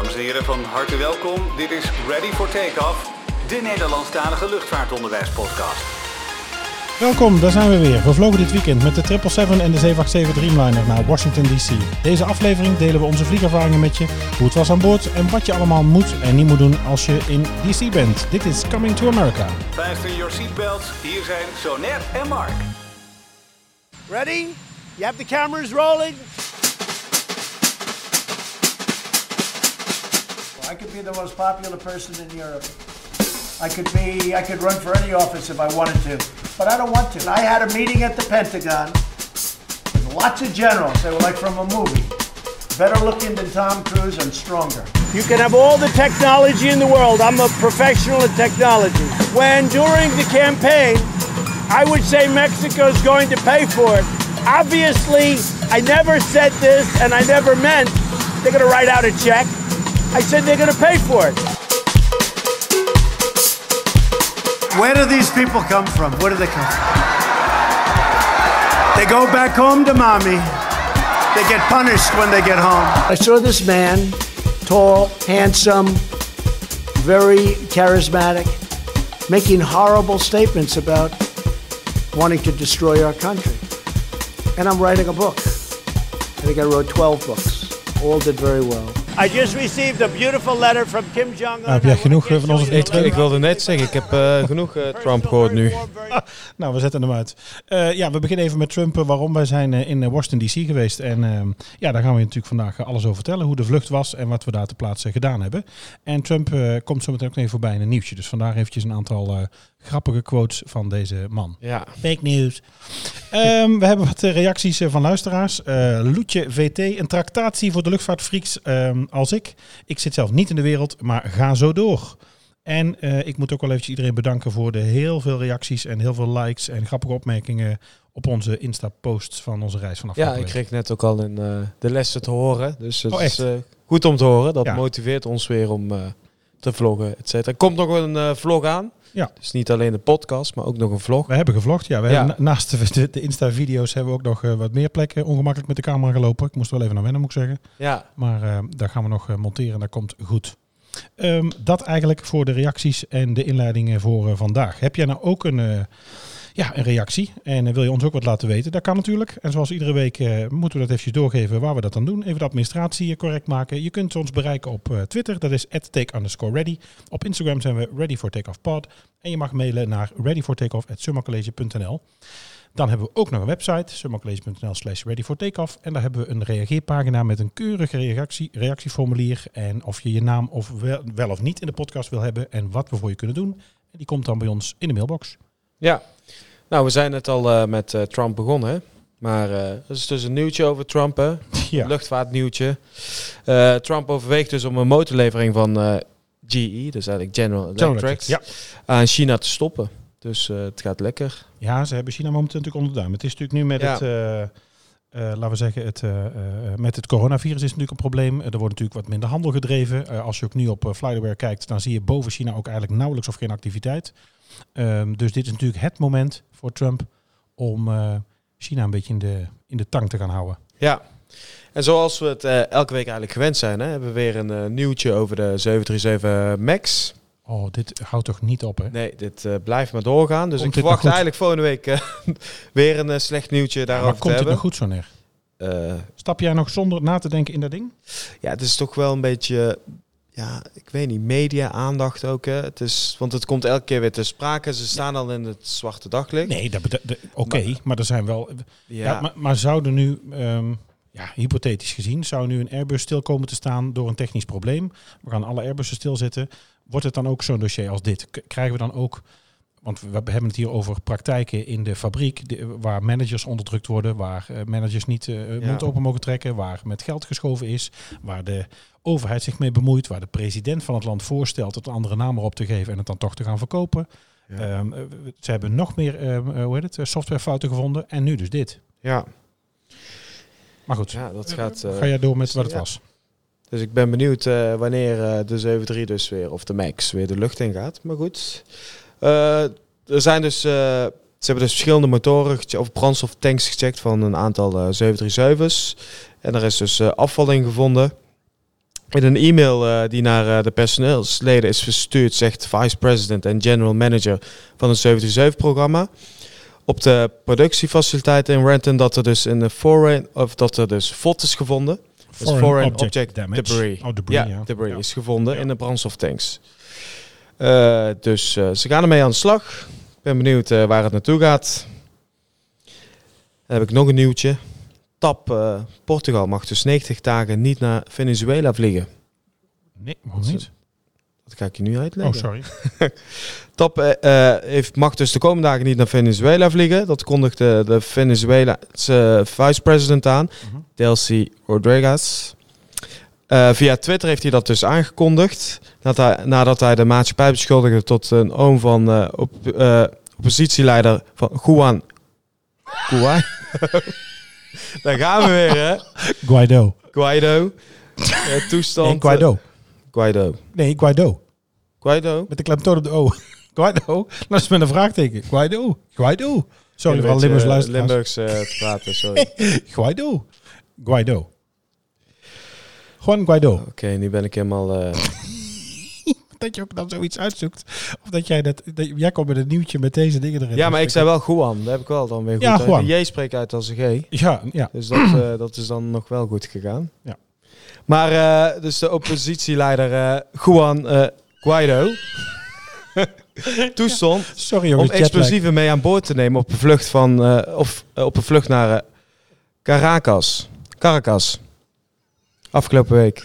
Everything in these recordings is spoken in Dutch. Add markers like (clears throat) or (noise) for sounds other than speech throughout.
Dames en heren, van harte welkom. Dit is Ready for Takeoff, de Nederlandstalige luchtvaartonderwijspodcast. Welkom, daar zijn we weer. We vlogen dit weekend met de 777 en de 787 Dreamliner naar Washington DC. Deze aflevering delen we onze vliegervaringen met je, hoe het was aan boord en wat je allemaal moet en niet moet doen als je in DC bent. Dit is Coming to America. Fasten your seatbelts, hier zijn Sonet en Mark. Ready? You have the cameras rolling? I could be the most popular person in Europe. I could be, I could run for any office if I wanted to, but I don't want to. I had a meeting at the Pentagon with lots of generals. They were like from a movie. Better looking than Tom Cruise and stronger. You can have all the technology in the world. I'm a professional in technology. When during the campaign, I would say Mexico's going to pay for it. Obviously, I never said this and I never meant they're going to write out a check. I said they're going to pay for it. Where do these people come from? Where do they come from? They go back home to mommy. They get punished when they get home. I saw this man, tall, handsome, very charismatic, making horrible statements about wanting to destroy our country. And I'm writing a book. I think I wrote 12 books. All did very well. I just received a beautiful letter from Kim Jong-un. Nou, heb jij genoeg eh, van onze Ik, ik wilde net zeggen, ik heb eh, (laughs) genoeg eh, Trump gehoord nu. (laughs) Nou, we zetten hem uit. Eh, ja, we beginnen even met Trump. waarom wij zijn in Washington DC geweest. En ehm, ja, daar gaan we je natuurlijk vandaag alles over vertellen. Hoe de vlucht was en wat we daar ter plaatse gedaan hebben. En Trump eh, komt zo meteen ook even voorbij in een nieuwtje. Dus vandaar eventjes een aantal eh, grappige quotes van deze man. Ja. Fake news. Ehm, we hebben wat reacties eh, van luisteraars. Eh, Loetje VT, een tractatie voor de luchtvaartfreaks ehm, als ik. Ik zit zelf niet in de wereld, maar ga zo door. En eh, ik moet ook wel eventjes iedereen bedanken voor de heel veel reacties en heel veel likes en grappige opmerkingen op onze Insta-posts van onze reis vanaf ja, ik kreeg net ook al in eh, de lessen te horen. Dus het Oh, is eh, goed om te horen. Dat Ja. motiveert ons weer om te vloggen, et cetera. Er komt nog een vlog aan. Ja. Dus niet alleen de podcast, maar ook nog een vlog. We hebben gevlogd, ja. We Ja. hebben na- naast de, de, de Insta-video's hebben we ook nog eh, wat meer plekken ongemakkelijk met de camera gelopen. Ik moest wel even naar wennen, moet ik zeggen. Ja, Maar eh, daar gaan we nog eh, monteren en dat komt goed. Ehm, dat eigenlijk voor de reacties en de inleidingen voor vandaag. Heb jij nou ook een, ja, een reactie en eh, wil je ons ook wat laten weten? Dat kan natuurlijk. En zoals iedere week eh, moeten we dat eventjes doorgeven waar we dat dan doen. Even de administratie eh, correct maken. Je kunt ons bereiken op Twitter, dat is take underscore ready. Op Instagram zijn we ready for takeoff pod. En je mag mailen naar readyfortakeoff.summercollege.nl. Dan hebben we ook nog een website, summercollege.nl slash ready for takeoff. En daar hebben we een reageerpagina met een keurige reactie, reactieformulier. En of je je naam of wel, wel of niet in de podcast wil hebben en wat we voor je kunnen doen. En die komt dan bij ons in de mailbox. ja. Nou, we zijn net al eh, met eh, Trump begonnen. hè. Maar eh dat is dus een nieuwtje over Trump, hè? (laughs) Ja, luchtvaartnieuwtje. Trump overweegt dus om een motorlevering van GE, dus eigenlijk General Electric, General Electric, ja. aan China te stoppen. Dus het gaat lekker. ja, ze hebben China momenteel natuurlijk onder de duim. Het is natuurlijk nu met Ja. het... eh, laten we zeggen, het, eh, eh, met het coronavirus is natuurlijk een probleem. Er wordt natuurlijk wat minder handel gedreven. Als je ook nu op uh, Flyware kijkt, dan zie je boven China ook eigenlijk nauwelijks of geen activiteit. Ehm, dus dit is natuurlijk het moment voor Trump om China een beetje in de, in de tang te gaan houden. Ja. En zoals we het elke week eigenlijk gewend zijn, hè, hebben we weer een nieuwtje over de 737 MAX. Oh, dit houdt toch niet op, hè? Nee, dit eh, blijft maar doorgaan. Dus Komt ik verwacht eigenlijk volgende week eh, (laughs) weer een eh, slecht nieuwtje maar daarover komt te het hebben. nog goed zo neer? Stap jij nog zonder na te denken in dat ding? ja, het is toch wel een beetje, ja, ik weet niet, media-aandacht ook. Hè. Het is, want het komt elke keer weer te sprake. Ze staan al in het zwarte daglicht. Nee, dat oké, maar, er zijn wel... Ja. Ja, maar, maar zouden nu, ehm, ja, hypothetisch gezien, zou nu een Airbus stil komen te staan door een technisch probleem? We gaan alle Airbussen stilzetten. Wordt het dan ook zo'n dossier als dit? Krijgen we dan ook... Want we hebben het hier over praktijken in de fabriek, de- waar managers onderdrukt worden, waar eh, managers niet Ja. mond open mogen trekken, waar met geld geschoven is, waar de overheid zich mee bemoeit, waar de president van het land voorstelt het een andere naam erop te geven en het dan toch te gaan verkopen. Ja. Ehm, eh, ze hebben nog meer ehm, eh, hoe heet het, softwarefouten gevonden en nu dus dit. ja, Maar goed, ja, dat gaat... ga jij door met wat het ja. was. Dus ik ben benieuwd eh, wanneer eh, de 73 dus weer, of de Max, weer de lucht in gaat. Maar goed. Eh, er zijn dus, ze hebben dus verschillende motoren of brandstoftanks gecheckt van een aantal eh 737's. En er is dus afval in gevonden. In een e-mail die naar de personeelsleden is verstuurd, zegt vice president en general manager van het 737-programma op de productiefaciliteit in Renton dat er dus in de foreign of dat er dus VOT is gevonden. Dus foreign object, damage. debris. Oh, debris, ja, ja. debris Ja. is gevonden in de brandstoftanks. Eh, dus eh, ze gaan ermee aan de slag. Ik ben benieuwd eh, waar het naartoe gaat. Dan heb ik nog een nieuwtje. TAP Portugal mag dus 90 dagen niet naar Venezuela vliegen. Nee, waarom niet? Dat ga ik je nu Oh, uitleggen. sorry. (laughs) TAP eh, eh, heeft, mag dus de komende dagen niet naar Venezuela vliegen. Dat kondigde de Venezuelaanse vice-president aan, Mhm. Delcy Rodriguez. Eh, via Twitter heeft hij dat dus aangekondigd. Nadat hij, nadat hij de maatschappij beschuldigde tot een oom van op, oppositieleider van Juan Guaido. (laughs) Daar gaan we weer, hè? (laughs) Guaido. Guaido. Toestand. Guaido. Guaido. Nee, Guaido. Guaido. Met de klemtoon op de O. (laughs) Guaido. Dat is met een vraagteken. Guaido. Guaido. Sorry Een voor alle beetje, Limburgs eh, luisteraars. Limburgs eh, te (laughs) praten, sorry. Guaido. Guaido. Juan Guaido. Oké, nu ben ik helemaal... eh, (laughs) Dat je ook dan zoiets uitzoekt. Of dat jij dat... dat jij komt met een nieuwtje met deze dingen erin. Ja, maar ik zei wel Juan. Dat heb ik wel dan weer goed. Ja, uit. Juan. De J spreek uit als een G. Ja, ja. Dus dat, eh, dat is dan nog wel goed gegaan. Ja. Maar eh, dus de oppositieleider eh Juan eh, Guaido (laughs) toestond Sorry om explosieven mee aan boord te nemen op een vlucht van eh, of op een vlucht naar eh, Caracas. Caracas. Afgelopen week.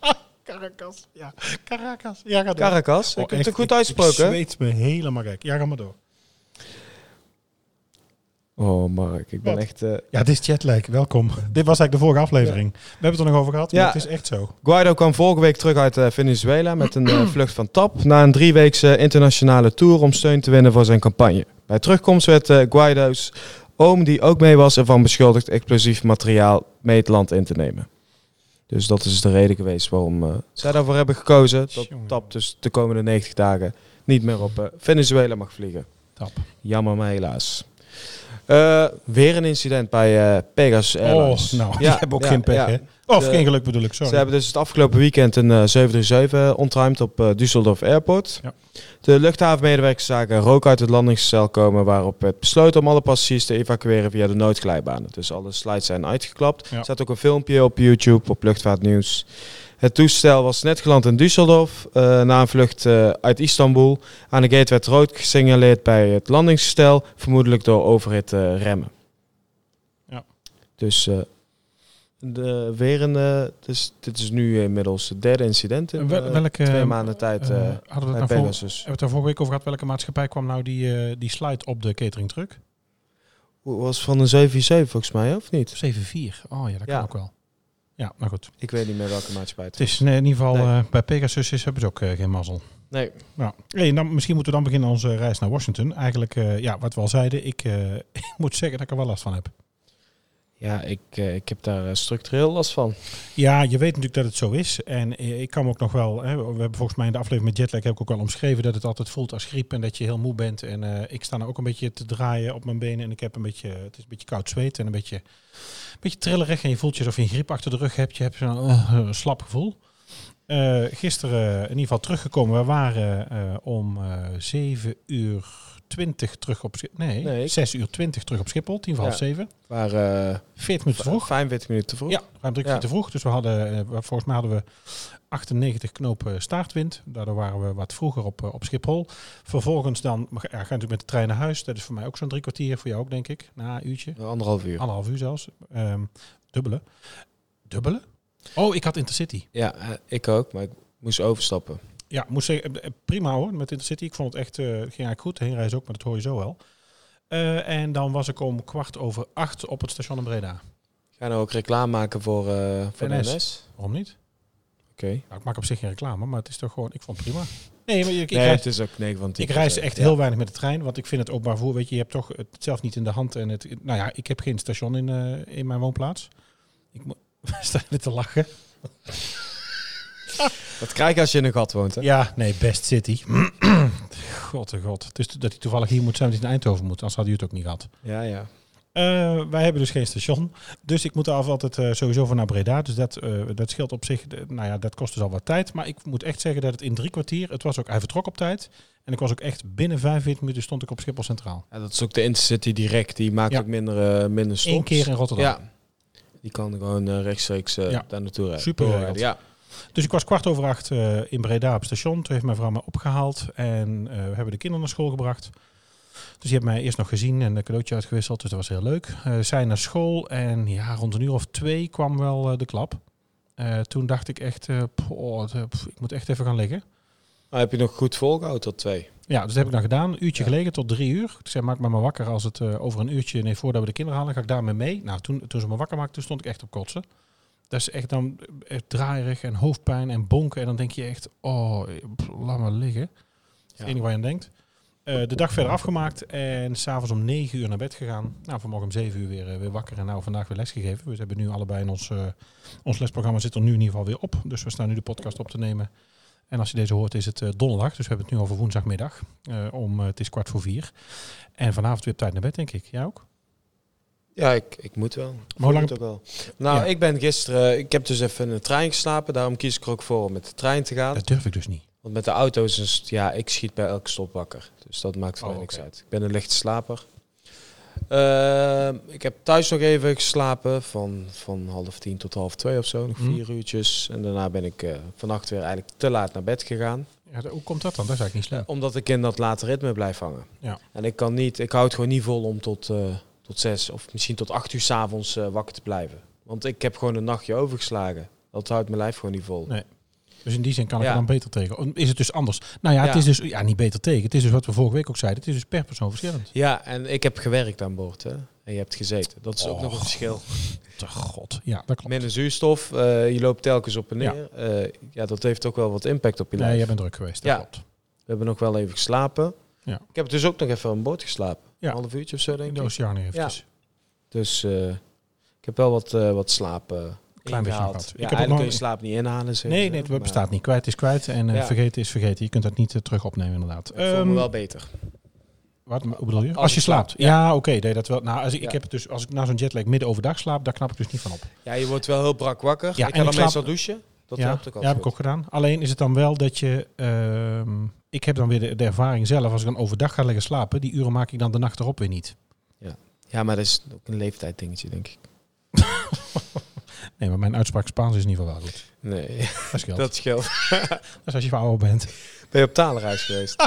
(laughs) Caracas. Ja, Caracas. Ja, ga door. Caracas. Oh, ik heb het goed uitgesproken. Ik zweet me helemaal gek. Ja, ga maar door. Oh, Mark, ik ben Wat? echt. eh, Ja, dit is jetlag. Welkom. Dit was eigenlijk de vorige aflevering. We hebben het er nog over gehad. Ja. Ja. het is echt zo. Guaido kwam vorige week terug uit eh, Venezuela met een eh, (clears throat) vlucht van TAP na een drieweekse internationale tour om steun te winnen voor zijn campagne. Bij terugkomst werd eh, Guaido's oom, die ook mee was, ervan beschuldigd explosief materiaal mee het land in te nemen. Dus dat is de reden geweest waarom eh, zij daarvoor hebben gekozen. Dat. TAP dus de komende 90 dagen niet meer op eh, Venezuela mag vliegen. Tap. Jammer, maar helaas. Eh, weer een incident bij eh, Pegasus Airlines. Oh, nou, die hebben ook geen pech, hè? Of De- geen geluk bedoel ik, sorry. Ze hebben dus het afgelopen weekend een eh, 737 ontruimd op eh, Düsseldorf Airport. Ja. De luchthavenmedewerkers zagen rook uit het landingscel komen waarop werd besloten om alle passagiers te evacueren via de noodglijbanen. Dus alle slides zijn uitgeklapt. Ja. Er staat ook een filmpje op YouTube op Luchtvaartnieuws. Het toestel was net geland in Düsseldorf eh, na een vlucht eh, uit Istanbul. Aan de gate werd rood gesignaleerd bij het landingsgestel, vermoedelijk door overhit eh, remmen. Ja. Dus de, weer een, dus, dit is nu inmiddels het derde incident in welke, twee maanden tijd hadden we het bij nou Pegasus. hebben we het daar vorige week over gehad? Welke maatschappij kwam nou die, die slide op de catering truck? Hoe Was van een 747 volgens mij, of niet? 7-4. Oh ja, dat Ja. kan ook wel. Ja, nou goed. Ik weet niet meer welke maatschappij het Het is in ieder geval, Nee. eh, bij Pegasus is, hebben ze ook eh, geen mazzel. Nee. Nou, hey, dan, misschien moeten we dan beginnen onze reis naar Washington. Eigenlijk, eh, ja, wat we al zeiden, ik, (laughs) ik moet zeggen dat ik er wel last van heb. Ja, ik, ik heb daar structureel last van. Ja, je weet natuurlijk dat het zo is. En ik kan ook nog wel, hè, we hebben volgens mij in de aflevering met Jetlag heb ik ook wel omschreven dat het altijd voelt als griep en dat je heel moe bent. En ik sta nou ook een beetje te draaien op mijn benen en ik heb een beetje, het is een beetje koud zweet en een beetje, beetje trillerig. En je voelt je alsof je een griep achter de rug hebt. Je hebt zo'n eh, slap gevoel. Eh, gisteren in ieder geval teruggekomen. We waren eh, om 7 uur 20 terug op Schiphol. Nee, Nee, ik- 6 uur 20 terug op Schiphol. Tien voor half. 7. Maar eh 40 minuten te vroeg. 45 minuten te vroeg. Ja, ruim drie kwartier Ja. te vroeg. Dus we hadden, eh, volgens mij hadden we 98 knopen staartwind. Daardoor waren we wat vroeger op, eh, op Schiphol. Vervolgens dan, ja, ga je natuurlijk met de trein naar huis. Dat is voor mij ook zo'n drie kwartier. Voor jou ook, denk ik. Na een uurtje. Anderhalf uur. Anderhalf uur zelfs. Ehm, dubbele. Dubbele? Oh, ik had Intercity. Ja, eh, ik ook, maar ik moest overstappen. Ja, moet zeggen, eh, prima hoor, met Intercity. Ik vond het echt, eh, ging eigenlijk goed. Heenreis ook, maar dat hoor je zo wel. Eh, en dan was ik om kwart over acht op het station in Breda. Ga je nou ook reclame maken voor, eh voor de NS. NS? Waarom niet? Oké. Nou, ik maak op zich geen reclame, maar het is toch gewoon, ik vond het prima. Nee, maar ik, ik, Nee, reis, het is ook 9 van 10. ik reis echt heel weinig met de trein, want ik vind het openbaar vervoer, weet je, je hebt toch het zelf niet in de hand. En het, nou ja, ik heb geen station in, eh, in mijn woonplaats. Ik moet, (laughs) sta je te lachen? (laughs) Wat krijg je als je in een gat woont, hè? Ja, nee, Best City. (clears throat) god, oh god. Dus dat hij toevallig hier moet zijn, dat hij in Eindhoven moet, anders had hij het ook niet gehad. Ja, ja. Eh, wij hebben dus geen station. Dus ik moet er af altijd eh, sowieso van naar Breda. Dus dat, eh, dat scheelt op zich. nou ja, dat kost dus al wat tijd. Maar ik moet echt zeggen dat het in drie kwartier. Het was ook, hij vertrok op tijd. En ik was ook echt binnen 45 minuten stond ik op Schiphol Centraal. Ja, dat is ook de Intercity direct. Die maakt Ja. ook minder, minder stops. Eén keer in Rotterdam. Ja. Die kan gewoon rechtstreeks Ja. daar naartoe rijden. Super. Ja. Dus ik was kwart over acht eh, in Breda op station. Toen heeft mijn vrouw mij opgehaald. En eh, we hebben de kinderen naar school gebracht. Dus die hebben mij eerst nog gezien en een cadeautje uitgewisseld. Dus dat was heel leuk. Eh zij naar school. En ja, rond een uur of twee kwam wel de klap. Toen dacht ik echt, poh, ik moet echt even gaan liggen. Maar heb je nog goed volgehouden tot twee? Ja, dus dat heb ik dan gedaan. Een uurtje Ja. gelegen tot drie uur. Ik zei, maak me maar wakker als het over een uurtje, nee, voordat we de kinderen halen, ga ik daarmee mee. Nou, toen, toen ze me wakker maakten, toen stond ik echt op kotsen. Dat is echt dan echt draaierig en hoofdpijn en bonken. En dan denk je echt, oh, laat maar liggen. Dat is het Ja. enige waar je aan denkt. Eh, de dag verder afgemaakt en s'avonds om 9 uur naar bed gegaan. Nou, vanmorgen om 7 uur weer, eh, weer wakker en nou vandaag weer lesgegeven. We hebben nu allebei in ons, eh, ons lesprogramma zit er nu in ieder geval weer op. Dus we staan nu de podcast op te nemen. En als je deze hoort is het donderdag, dus we hebben het nu over woensdagmiddag. Om, het is kwart voor vier. En vanavond weer op tijd naar bed, denk ik. Jij ook? Ja, ik, ik moet wel. Maar hoe lang- Ik moet ook wel. Nou, Ja. ik ben gisteren... Ik heb dus even in de trein geslapen. Daarom kies ik er ook voor om met de trein te gaan. Dat durf ik dus niet. Want met de auto is. Ja, ik schiet bij elke stop wakker. Dus dat maakt voor Oh, mij niks uit. Ik ben een lichte slaper. Ehm, ik heb thuis nog even geslapen. Van, van half tien tot half twee of zo. Nog Mhm. vier uurtjes. En daarna ben ik eh, vannacht weer eigenlijk te laat naar bed gegaan. Ja, hoe komt dat dan? Dat is eigenlijk niet slim. Omdat ik in dat late ritme blijf hangen. Ja. En ik kan niet, ik hou het gewoon niet vol om tot, eh, tot zes of misschien tot acht uur s'avonds avonds wakker te blijven. Want ik heb gewoon een nachtje overgeslagen. Dat houdt mijn lijf gewoon niet vol. Nee. Dus in die zin kan ik Ja. er dan beter tegen. Is het dus anders? Nou ja, het Ja. is dus ja, niet beter tegen. Het is dus wat we vorige week ook zeiden. Het is dus per persoon verschillend. Ja, en ik heb gewerkt aan boord hè. En je hebt gezeten. Dat is ook nog een Och. verschil. (laughs) Te god. Ja, dat klopt. Minder zuurstof, eh, je loopt telkens op en neer. Ja, ja dat heeft ook wel wat impact op je Nee, lijf. jij bent druk geweest. Dat Ja. klopt. We hebben nog wel even geslapen. Ja. Ik heb dus ook nog even aan boord geslapen. Ja. Een half uurtje of zo denk In ik. de Oceanië eventjes. Dus eh, ik heb wel wat, eh, wat slaap eh, Klein beetje ingehaald. Ja, Ik heb eigenlijk kun je slaap niet inhalen. zeg Nee, nee, het bestaat niet. Kwijt is kwijt en Ja. vergeten is vergeten. Je kunt dat niet terug opnemen inderdaad. Ik voel Ehm, me wel beter. Wat bedoel je? Als Als, je slaapt. Ja, oké. nee, dat wel. Nou, als ik, heb het dus als ik na zo'n jetlag midden overdag slaap, daar knap ik dus niet van op. Ja, je wordt wel heel brak wakker. Ja, ik en ga dan slaap- meestal douchen. Dat ja, helpt ook ja, heb ik ook gedaan. Alleen is het dan wel dat je. ehm, ik heb dan weer de, de ervaring zelf. Als ik dan overdag ga liggen slapen, die uren maak ik dan de nacht erop weer niet. Ja, maar dat is ook een leeftijd dingetje, denk ik. (laughs) Nee, maar mijn uitspraak Spaans is in ieder geval wel goed. Nee, Dat scheelt. (laughs) Dat (laughs) dat scheelt. is als je ouder bent. Ben je op talenreis geweest? (laughs)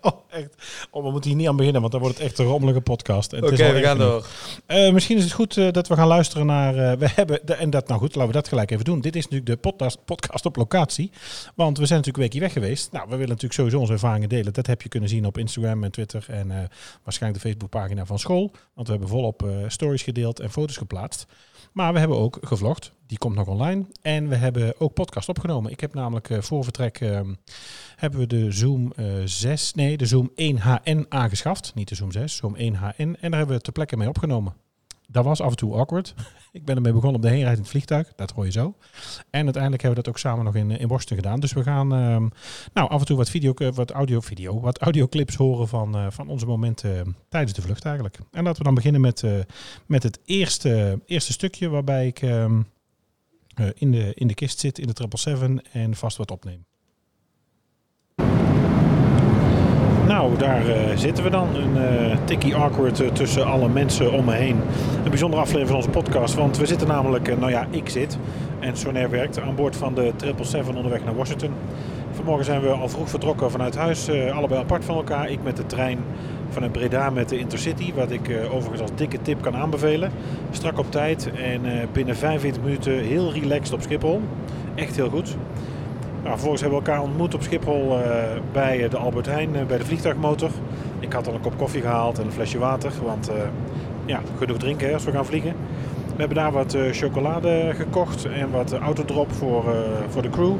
Oh, echt. Oh, we moeten hier niet aan beginnen, want dan wordt het echt een rommelige podcast. Oké, we gaan door. Eh, misschien is het goed eh, dat we gaan luisteren naar. eh, we hebben de, en dat nou goed, laten we dat gelijk even doen. Dit is natuurlijk de podcast, podcast op locatie, want we zijn natuurlijk een weekje weg geweest. Nou, we willen natuurlijk sowieso onze ervaringen delen. Dat heb je kunnen zien op Instagram en Twitter en waarschijnlijk de Facebookpagina van school, want we hebben volop stories gedeeld en foto's geplaatst. Maar we hebben ook gevlogd. Die komt nog online. En we hebben ook podcast opgenomen. Ik heb namelijk eh, voor vertrek ehm, hebben we de Zoom eh 6, nee, de Zoom 1HN aangeschaft. Niet de Zoom 6, Zoom 1HN. En daar hebben we ter plekke mee opgenomen. Dat was af en toe awkward. (laughs) Ik ben ermee begonnen op de heenrijd in het vliegtuig. Dat hoor je zo. En uiteindelijk hebben we dat ook samen nog in, eh, in Washington gedaan. Dus we gaan ehm, nou, af en toe wat, video, eh, wat audio, video, wat audioclips horen van, eh, van onze momenten eh, tijdens de vlucht eigenlijk. En laten we dan beginnen met, met het eerste, eerste stukje waarbij ik ehm, eh, in, de, in de kist zit in de 777 en vast wat opneem. Nou, daar eh, zitten we dan. Een eh tikkie awkward eh, tussen alle mensen om me heen. Een bijzondere aflevering van onze podcast. Want we zitten namelijk, nou ja, ik zit en Sonair werkt aan boord van de 777 onderweg naar Washington. Vanmorgen zijn we al vroeg vertrokken vanuit huis. allebei apart van elkaar. Ik met de trein vanuit Breda met de Intercity. Wat ik overigens als dikke tip kan aanbevelen. Strak op tijd en binnen 45 minuten heel relaxed op Schiphol. Echt heel goed. Nou, vervolgens hebben we elkaar ontmoet op Schiphol eh, bij de Albert Heijn, eh, bij de vliegtuigmotor. Ik had al een kop koffie gehaald en een flesje water, want eh, ja, genoeg drinken hè, als we gaan vliegen. We hebben daar wat eh, chocolade gekocht en wat eh, autodrop voor, eh, voor de crew.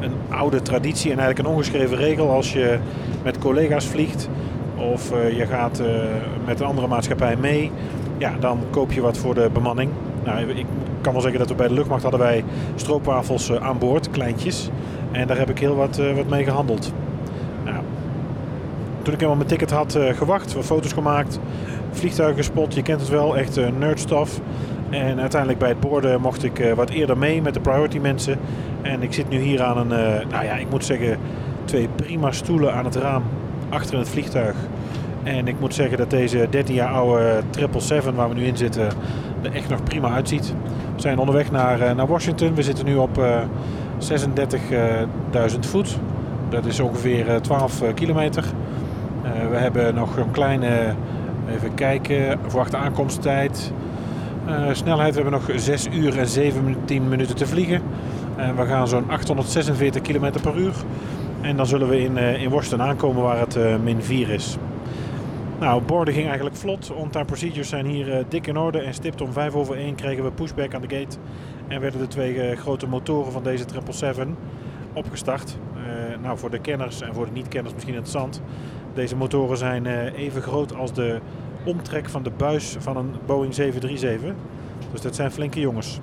Een oude traditie en eigenlijk een ongeschreven regel als je met collega's vliegt of eh, je gaat eh, met een andere maatschappij mee. Ja, dan koop je wat voor de bemanning. Nou, ik kan wel zeggen dat we bij de luchtmacht hadden wij stroopwafels eh, aan boord, kleintjes. En daar heb ik heel wat, eh, wat mee gehandeld. Nou, toen ik helemaal mijn ticket had eh, gewacht, foto's gemaakt, vliegtuigen gespot. Je kent het wel, echt uh, nerdstof. En uiteindelijk bij het borden mocht ik wat eerder mee met de priority mensen. En ik zit nu hier aan een, nou ja, ik moet zeggen, twee prima stoelen aan het raam achter in het vliegtuig. En ik moet zeggen dat deze 13 jaar oude 777 waar we nu in zitten er echt nog prima uitziet. We zijn onderweg naar, naar Washington. We zitten nu op 36.000 voet. Dat is ongeveer 12 kilometer. we hebben nog een kleine, even kijken, verwachte aankomsttijd. Snelheid, we hebben nog 6 uur en 17 minuten te vliegen. En we gaan zo'n 846 km per uur. En dan zullen we in, in Washington aankomen waar het min 4 is. Nou, borden ging eigenlijk vlot. On-time procedures zijn hier dik in orde. En stipt om 5 over 1 kregen we pushback aan de gate. En werden de twee grote motoren van deze 777 opgestart. nou, voor de kenners en voor de niet-kenners misschien interessant. Deze motoren zijn even groot als de omtrek van de buis van een Boeing 737. Dus dat zijn flinke jongens.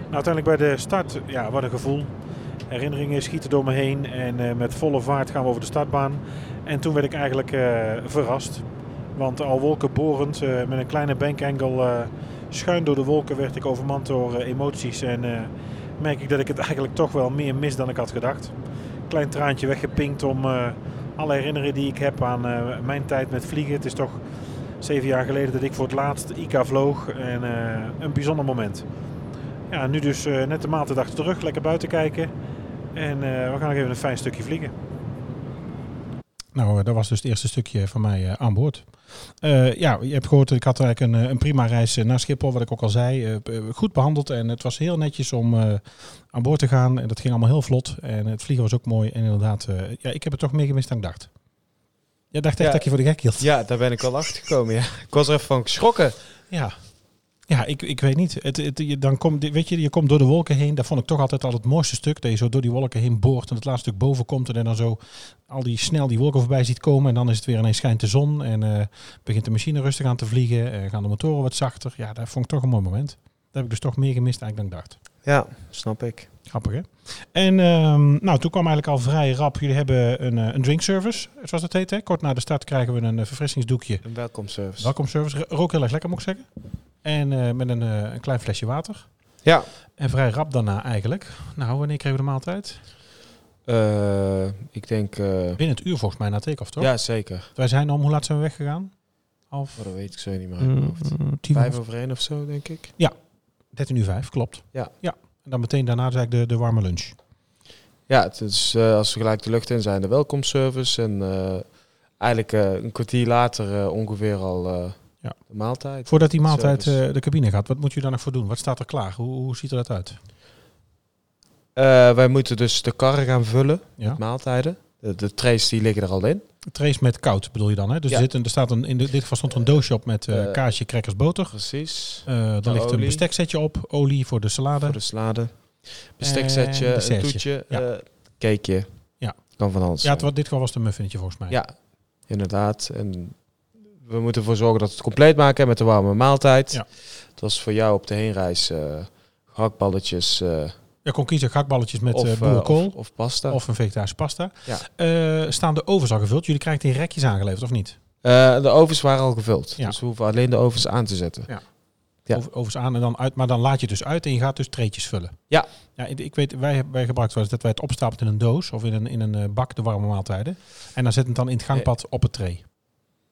Nou, uiteindelijk bij de start, ja, wat een gevoel. Herinneringen schieten door me heen en uh, met volle vaart gaan we over de startbaan. En toen werd ik eigenlijk uh, verrast. Want al wolkenborend, uh, met een kleine bankangle schuin door de wolken, werd ik overmand door emoties. En merk ik dat ik het (laughs) eigenlijk toch wel meer mis dan ik had gedacht. Klein traantje weggepinkt om alle herinneringen die ik heb aan mijn tijd met vliegen. Het is toch zeven jaar geleden dat ik voor het laatst ICA vloog. En een bijzonder moment. Ja, nu dus net de maaltijd terug. Lekker buiten kijken. En uh, we gaan nog even een fijn stukje vliegen. Nou, dat was dus het eerste stukje van mij uh, aan boord. ja, je hebt gehoord, ik had eigenlijk een, een prima reis naar Schiphol, wat ik ook al zei. goed behandeld en het was heel netjes om aan boord te gaan. En dat ging allemaal heel vlot. En het vliegen was ook mooi. En inderdaad, ja, ik heb het toch meer gemist dan ik dacht. Jij dacht echt dat je voor de gek hield. Ja, daar ben ik al achter gekomen. Ja. Ik was er even van geschrokken. Ja, ja, ik, ik weet niet. Het, het, je, dan kom, weet je, je komt door de wolken heen. Dat vond ik toch altijd al het mooiste stuk. Dat je zo door die wolken heen boort en het laatste stuk boven komt. En dan zo al die snel die wolken voorbij ziet komen. En dan is het weer ineens schijnt de zon. En uh, begint de machine rustig aan te vliegen. Uh, gaan de motoren wat zachter. Ja, dat vond ik toch een mooi moment. Dat heb ik dus toch meer gemist eigenlijk dan ik dacht. Ja, snap ik. Grappig hè? En um, nou, toen kwam eigenlijk al vrij rap. Jullie hebben een, uh, een drinkservice, zoals dat heet. Hè? Kort na de start krijgen we een verfrissingsdoekje. Een welkomservice. Welkomservice. Rook heel erg lekker moet ik zeggen. En uh, met een, uh, een, klein flesje water. Ja. En vrij rap daarna eigenlijk. Nou, wanneer kregen we de maaltijd? Uh, ik denk... Binnen het uur volgens mij na take-off, toch? Ja, zeker. Wij zijn om, hoe laat zijn we weggegaan? Half... Oh, dat weet ik zo niet meer. Mm, Vijf over één of zo, denk ik. Ja, 13 uur vijf, klopt. Ja. ja. En dan meteen daarna is eigenlijk de, de warme lunch. Ja, het is als we gelijk de lucht in zijn, de welkomstservice. En eigenlijk een kwartier later ongeveer al ja. De maaltijd. Voordat die maaltijd uh, de cabine gaat, wat moet je daar nog voor doen? Wat staat er klaar? Hoe, hoe ziet er dat uit? Uh, wij moeten dus de karren gaan vullen ja. met maaltijden. De, de trays die liggen er al in. Trays met koud bedoel je dan, hè? Dus ja. er, zit een, er staat een, in dit geval stond er een doosje op met uh, kaasje, crackers, boter. Precies. dan de ligt olie. een besteksetje op, olie voor de salade. Voor de salade. Besteksetje, een toetje, ja. cakeje. Ja. Kan van alles. Ja, het, dit geval was de muffinetje volgens mij. Ja, inderdaad. En we moeten ervoor zorgen dat we het compleet maken met de warme maaltijd. Ja. Dat was voor jou op de heenreis uh, gehaktballetjes. Uh, je kon kiezen gehaktballetjes met of, uh, boerenkool. Of, of, pasta. Of een vegetarische pasta. Ja. staan de ovens al gevuld? Jullie krijgen die rekjes aangeleverd of niet? de ovens waren al gevuld. Ja. Dus we hoeven alleen de ovens aan te zetten. Ja. Ja. ovens aan en dan uit, maar dan laat je dus uit en je gaat dus treetjes vullen. Ja. ja ik weet, wij, wij gebruiken wel eens dat wij het opstapelen in een doos of in een, in een bak, de warme maaltijden. En dan zetten het dan in het gangpad op het tray.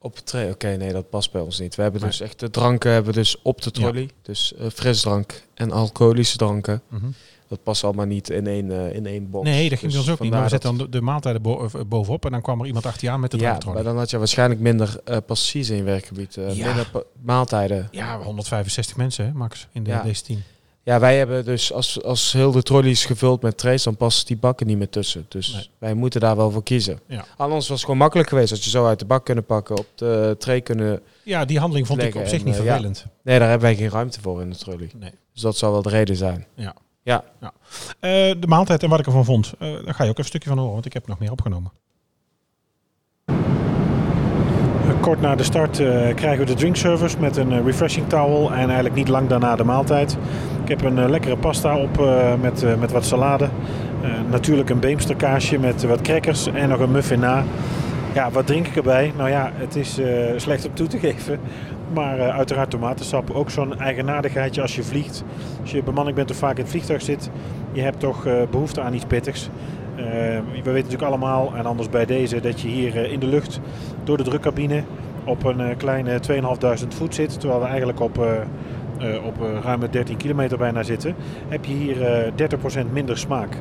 Op het tray, oké, nee, dat past bij ons niet. We hebben dus echt de dranken hebben dus op de trolley. Dus uh, frisdrank en alcoholische dranken. Mm -hmm. Dat past allemaal niet in één, uh, in één box. Nee, dat ging dus ons ook niet. Maar we zetten dan de, de maaltijden bo bovenop en dan kwam er iemand achter je aan met de Ja, maar dan had je waarschijnlijk minder uh, passagiers in je werkgebied. Ja. Minder maaltijden. Ja, 165 mensen, hè, max, in de, ja. deze team. Ja, wij hebben dus als, als heel de trolley is gevuld met trays, dan passen die bakken niet meer tussen. Dus nee. wij moeten daar wel voor kiezen. Ja. Anders was het gewoon makkelijk geweest als je zo uit de bak kunnen pakken, op de tray kunnen. Ja, die handeling vond ik op zich en, niet uh, vervelend. Ja. Nee, daar hebben wij geen ruimte voor in de trolley. Nee. Dus dat zou wel de reden zijn. Ja. Ja. ja. Uh, de maaltijd en wat ik ervan vond, uh, daar ga je ook even een stukje van horen, want ik heb nog meer opgenomen. Kort na de start uh, krijgen we de drinkservice met een uh, refreshing towel en eigenlijk niet lang daarna de maaltijd. Ik heb een uh, lekkere pasta op met, met wat salade. natuurlijk een beemsterkaasje met wat crackers en nog een muffin na. Ja, wat drink ik erbij? Nou ja, het is eh, slecht om toe te (laughs) geven. Maar eh, uiteraard tomatensap. Ook zo'n eigenaardigheidje als je vliegt. Als je bemanning bent of vaak in het vliegtuig zit. Je hebt toch eh, behoefte aan iets pittigs. Eh, we weten natuurlijk allemaal, en anders bij deze, dat je hier eh, in de lucht door de drukcabine op een eh, kleine 2500 voet zit. Terwijl we eigenlijk op, eh, op ruim 13 kilometer bijna zitten. Heb je hier eh 30% minder smaak.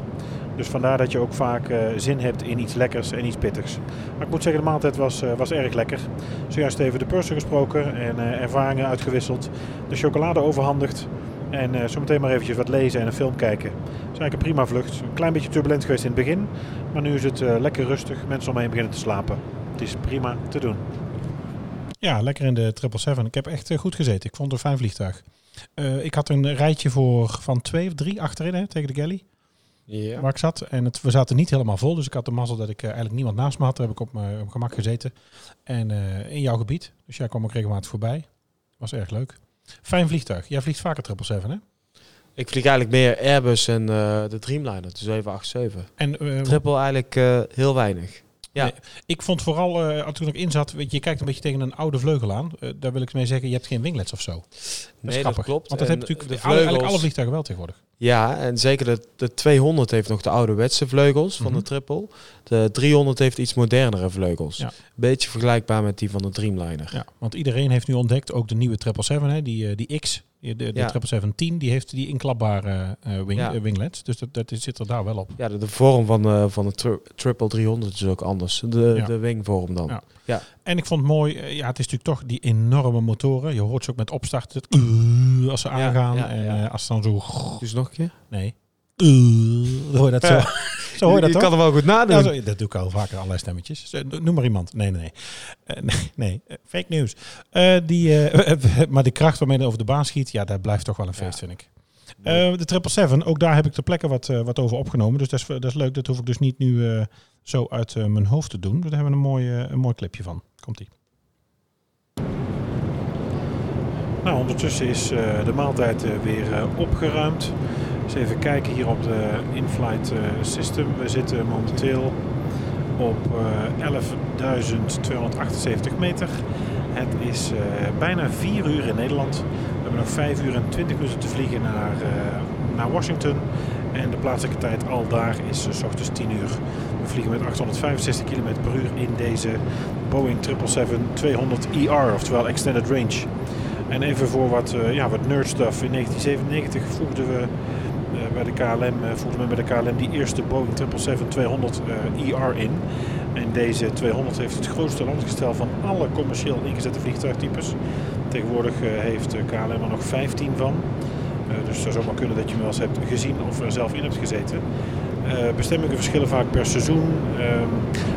Dus vandaar dat je ook vaak zin hebt in iets lekkers en iets pittigs. Maar ik moet zeggen, de maaltijd was, was erg lekker. Zojuist even de purser gesproken en ervaringen uitgewisseld. De chocolade overhandigd. En eh, zometeen maar eventjes wat lezen en een film kijken. Het is eigenlijk een prima vlucht. Een klein beetje turbulent geweest in het begin. Maar nu is het eh, lekker rustig. Mensen omheen beginnen te slapen. Het is prima te doen. Ja, lekker in de 777. Ik heb echt eh, goed gezeten. Ik vond het een fijn vliegtuig. Eh, ik had een rijtje voor van twee of drie achterin hè, tegen de galley Ja. waar ik zat. En het, we zaten niet helemaal vol. Dus ik had de mazzel dat ik eigenlijk niemand naast me had. Daar heb ik op mijn op gemak gezeten. En eh, in jouw gebied. Dus jij kwam ook regelmatig voorbij. Was erg leuk. Fijn vliegtuig. Jij vliegt vaker 777 hè? Ik vlieg eigenlijk meer Airbus en eh, de Dreamliner, de 787. En eh, Triple eigenlijk eh, heel weinig. Ja. Nee, ik vond vooral, eh, toen ik in zat, weet je, je kijkt een beetje tegen een oude vleugel aan. Eh, daar wil ik mee zeggen, je hebt geen winglets of zo. Dat is Nee, dat klopt. Want dat En heb je natuurlijk de alle, eigenlijk vleugels- alle vliegtuigen wel tegenwoordig. Ja, en zeker de, de 200 heeft nog de ouderwetse vleugels van Mhm. de Triple. De 300 heeft iets modernere vleugels. Ja. Beetje vergelijkbaar met die van de Dreamliner. Ja, want iedereen heeft nu ontdekt, ook de nieuwe 777, hè, die, eh, die X, de, de Ja. 777-10, die heeft die inklapbare eh, wing, Ja. eh, winglets. Dus dat, dat zit er daar wel op. Ja, de, de vorm van, eh, van de tri- Triple 300 is ook anders. De, Ja. de wingvorm dan. Ja. En ik vond het mooi, ja, het is natuurlijk toch die enorme motoren. Je hoort ze ook met opstart, het uh, als ze aangaan. en als ze dan zo, Dus nog een keer? nee, uh, hoor je dat zo? (laughs) zo hoor je dat je toch? kan er wel goed nadoen. Ja, zo- dat doe ik al vaker, allerlei stemmetjes. Noem maar iemand. Nee, nee, nee. Eh, nee, nee. Eh, fake news. Eh, die, eh, (laughs) maar de kracht waarmee hij over de baan schiet, ja, dat blijft toch wel een feest, Ja. vind ik. Eh, de 777, ook daar heb ik ter plekke wat, eh, wat over opgenomen. Dus dat is, dat is leuk. Dat hoef ik dus niet nu eh, zo uit eh, mijn hoofd te doen. Dus daar hebben we een mooi, eh, een mooi clipje van. Komt-ie. Nou, ondertussen is eh, de maaltijd eh, weer eh, opgeruimd. Even kijken hier op de in-flight eh, system. We zitten momenteel op eh 11.278 meter. Het is eh, bijna 4 uur in Nederland. We hebben nog 5 uur en 20 minuten te vliegen naar, eh, naar Washington. En de plaatselijke tijd al daar is eh, s ochtends 10 uur. We vliegen met 865 km per uur in deze Boeing 777-200ER, E oftewel Extended Range. En even voor wat, eh, ja, wat nerd stuff. In 1997 voegden we eh, bij de KLM, eh, voegde men bij de KLM die eerste Boeing 777-200 ER in. En deze 200 heeft het grootste landingsgestel van alle commercieel ingezette vliegtuigtypes. Tegenwoordig eh, heeft eh, KLM er nog 15 van. Eh, dus het zou zomaar kunnen dat je hem wel eens hebt gezien of er zelf in hebt gezeten. Eh, bestemmingen verschillen vaak per seizoen. Ehm,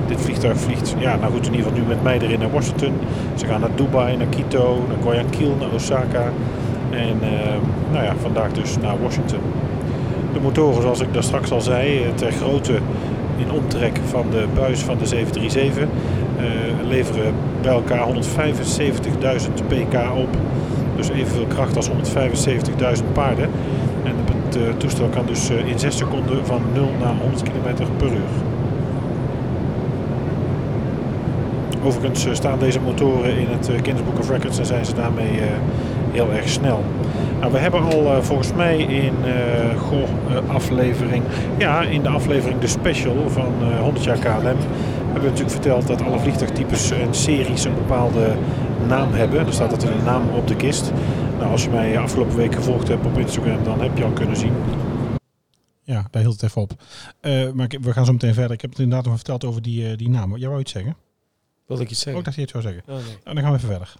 dit vliegtuig vliegt, ja, nou goed, in ieder geval nu met mij erin naar Washington. Ze gaan naar Dubai, naar Quito, naar Guayaquil, naar Osaka. En ehm, nou ja, vandaag dus naar Washington. De motoren, zoals ik daar straks al zei, eh, ter grootte in omtrek van de buis van de 737, eh, leveren bij elkaar 175.000 pk op. Dus evenveel kracht als 175.000 paarden. En het eh, toestel kan dus in 6 seconden van 0 naar 100 km per uur. Overigens staan deze motoren in het Guinness Book of Records en zijn ze daarmee heel erg snel. Nou, we hebben al eh, volgens mij in eh, goh, eh, aflevering, ja, in de aflevering de special van eh 100 jaar KLM, hebben we natuurlijk verteld dat alle vliegtuigtypes en series een bepaalde naam hebben. Er staat altijd een naam op de kist. Nou, als je mij afgelopen week gevolgd hebt op Instagram, dan heb je al kunnen zien. Ja, daar hield het even op. Eh, maar we gaan zo meteen verder. Ik heb het inderdaad nog verteld over die, eh, die naam. Jij wou iets zeggen? Wilde ik iets Oh, zeggen? ik dacht dat je het zou zeggen. Oh, nee. Nou, dan gaan we even verder.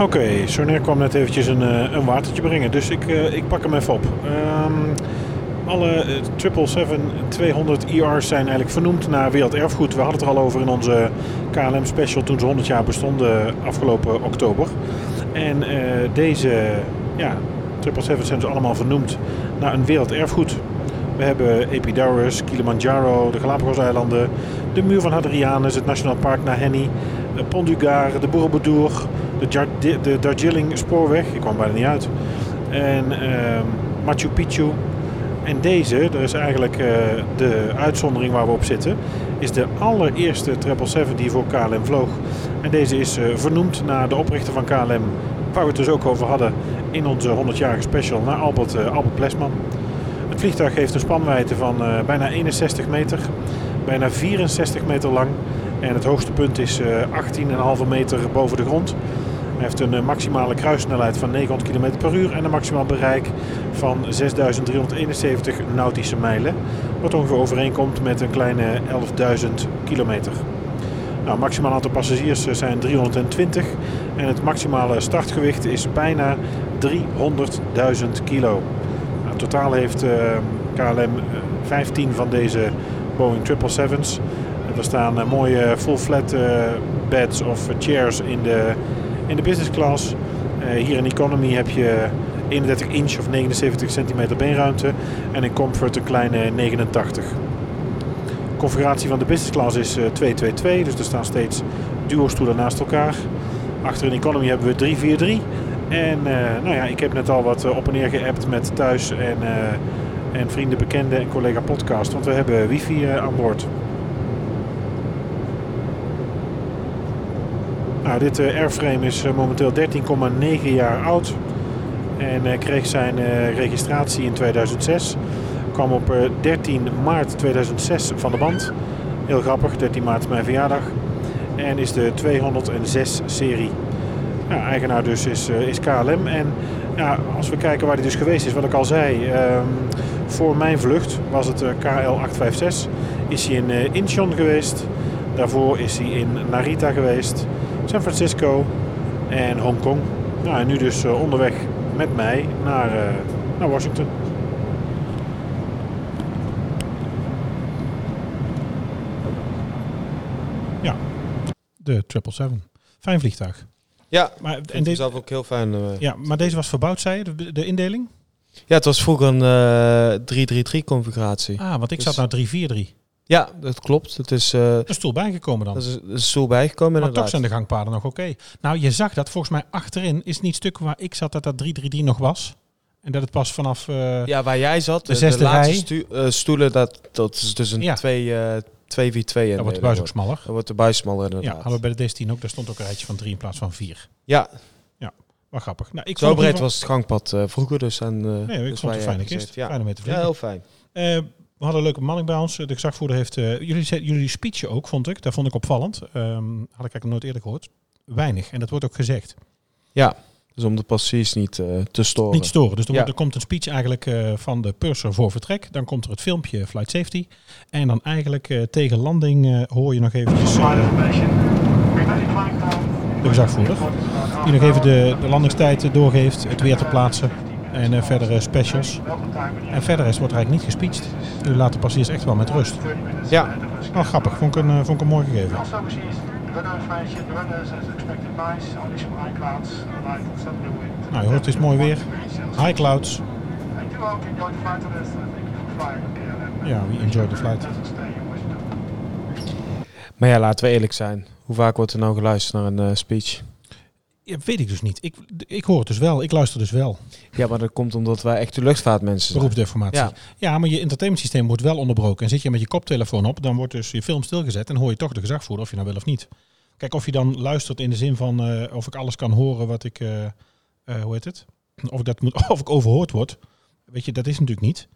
Oké, Sonair kwam net eventjes een, eh, een watertje brengen, dus ik, eh, ik pak hem even op. Ehm, alle eh, 777-200 ER's zijn eigenlijk vernoemd naar werelderfgoed. We hadden het er al over in onze KLM special toen ze 100 jaar bestonden afgelopen oktober. En eh, deze ja, 777's zijn dus allemaal vernoemd naar een werelderfgoed. We hebben Epidaurus, Kilimanjaro, de Galapagos-eilanden, de Muur van Hadrianus, het Nationaal Park Naheni, eh, Pont du Gard, de Borobudur, de, Jar- de Darjeeling Spoorweg, ik kwam bijna niet uit, en ehm, Machu Picchu. En deze, er is eigenlijk eh, de uitzondering waar we op zitten, is de allereerste 777 die voor KLM vloog. En deze is eh, vernoemd naar de oprichter van KLM, waar we het dus ook over hadden in onze 100-jarige special, naar Albert, Albert Plesman. Het vliegtuig heeft een spanwijdte van bijna 61 meter, bijna 64 meter lang. En het hoogste punt is eh 18,5 meter boven de grond. Hij heeft een eh, maximale kruissnelheid van 900 km per uur en een maximaal bereik van 6.371 nautische mijlen. Wat ongeveer overeenkomt met een kleine 11.000 kilometer. Nou, het maximaal aantal passagiers eh, zijn 320 en het maximale startgewicht is bijna 300.000 kilo. Nou, totaal heeft eh, KLM eh, 15 van deze Boeing 777's. Er staan eh, mooie full flat eh, beds of chairs in de, in de business class. Eh, hier in economy heb je 31 inch of 79 centimeter beenruimte en in comfort een kleine 89. De configuratie van de business class is eh, 222, dus er staan steeds duo stoelen naast elkaar. Achter in economy hebben we 343. En eh, nou ja, ik heb net al wat op en neer geappt met thuis en, en vrienden, bekenden en collega podcast, want we hebben wifi aan boord. Nou, dit eh, airframe is eh, momenteel 13,9 jaar oud en eh, kreeg zijn registratie in 2006. Kwam op eh, 13 maart 2006 van de band. Heel grappig, 13 maart mijn verjaardag. En is de 206 serie. Ja, eigenaar dus is, is KLM. En ja, als we kijken waar hij dus geweest is, wat ik al zei. ehm, voor mijn vlucht was het eh, KL856. Is hij in Incheon geweest. Daarvoor is hij in Narita geweest. San Francisco en Hongkong. Nou, en nu dus eh, onderweg met mij naar, eh, naar Washington. Ja, de 777. Fijn vliegtuig. Ja, Maar, en deze zelf ook heel fijn. eh. ja, maar deze was verbouwd, zei je, de, de indeling? Ja, het was vroeger een eh 333 configuratie. Ah, want ik Dus- zat nou 343. Ja, dat klopt. Het is, eh Een stoel bijgekomen dan. dat is, is stoel bijgekomen Maar toch inderdaad. zijn de gangpaden nog oké. Nou, je zag dat volgens mij achterin is niet stuk waar ik zat dat dat 333 nog was. En dat het pas vanaf... eh, Ja, waar jij zat, De de, zesde laatste rij. stu- eh, stoelen, dat, dat is dus een Ja. 2 eh 2v2. dan wordt de buis ook smaller. Dan wordt de buis smaller Ja, inderdaad. hadden we bij de D10 ook. Daar stond ook een rijtje van 3 in plaats van 4. Ja, Wat grappig. Nou, ik zo breed was het gangpad vroeger dus. En, Nee, ik dus vond het een fijne kist. Ja. Fijn om mee te ja, heel fijn. We hadden een leuke bemanning bij ons. De gezagvoerder heeft... eh, jullie, jullie speech ook, vond ik. Dat vond ik opvallend. Ehm, had ik eigenlijk nooit eerder gehoord. Weinig. En dat wordt ook gezegd. Ja, dus om de passagiers niet eh, te storen. Niet storen. Dus er, Ja. wordt- er komt een speech eigenlijk eh, van de purser voor vertrek. Dan komt er het filmpje Flight Safety. En dan eigenlijk tegen landing hoor je nog eventjes eh, de gezagvoerder. Die nog even de, de landingstijd doorgeeft, het weer te plaatsen. En eh, verdere specials. En verder is, wordt er eigenlijk niet gespeecht. Nu laat de passagiers echt wel met rust. Ja, Wel grappig, vond ik een, eh, vond ik een mooi gegeven. Nou, je hoort, het is mooi weer. High clouds. Ja, we enjoy the flight. maar ja, laten we eerlijk zijn. Hoe vaak wordt er nou geluisterd naar een eh, speech? Ja, weet ik dus niet. Ik, ik hoor het dus wel. Ik luister dus wel. Ja, maar dat komt omdat wij echte luchtvaartmensen zijn. Beroepsdeformatie. Ja. Ja. maar je entertainment systeem wordt wel onderbroken. En zit je met je koptelefoon op, dan wordt dus je film stilgezet en hoor je toch de gezagvoerder, of je nou wil of niet. Kijk, of je dan luistert in de zin van eh, of ik alles kan horen wat ik, eh, eh, hoe heet het? Of ik, dat moet, (laughs) of ik overhoord word. Weet je, dat is natuurlijk niet.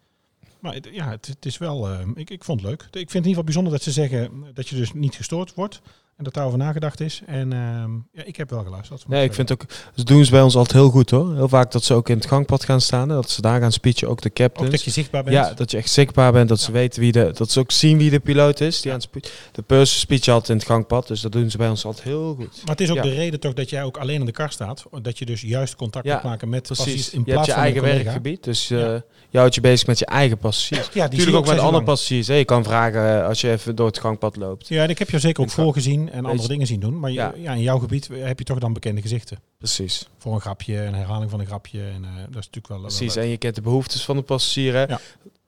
Maar ja, het, het is wel, ik, ik vond het leuk. Ik vind het in ieder geval bijzonder dat ze zeggen dat je dus niet gestoord wordt. En dat daarover nagedacht is. En ehm, ja, ik heb wel geluisterd. Nee, ik vind ook, ze doen ze bij ons altijd heel goed hoor. Heel vaak dat ze ook in het gangpad gaan staan. Dat ze daar gaan speechen, ook de Ook captains. dat je zichtbaar bent. Ja, dat je echt zichtbaar bent, dat ze weten wie de, dat ze ook zien wie de piloot is. Die aan het de purser speech altijd in het gangpad, dus dat doen ze bij ons altijd heel goed. Maar het is ook de reden toch dat jij ook alleen in de kar staat. Dat je dus juist contact moet maken met Precies. in je hebt plaats je eigen werkgebied, dus eh je houdt je bezig met je eigen passagiers. Ja, die Natuurlijk ook met andere lang. passagiers. hè. Je kan vragen eh, als je even door het gangpad loopt. Ja, en ik heb jou zeker ook voorgezien en andere dingen zien doen. Maar ja. Ja. in jouw gebied heb je toch dan bekende gezichten. Precies. Voor een grapje, een herhaling van een grapje. En eh, dat is natuurlijk wel, Precies. En je kent de behoeftes van de passagier. Hè? Ja.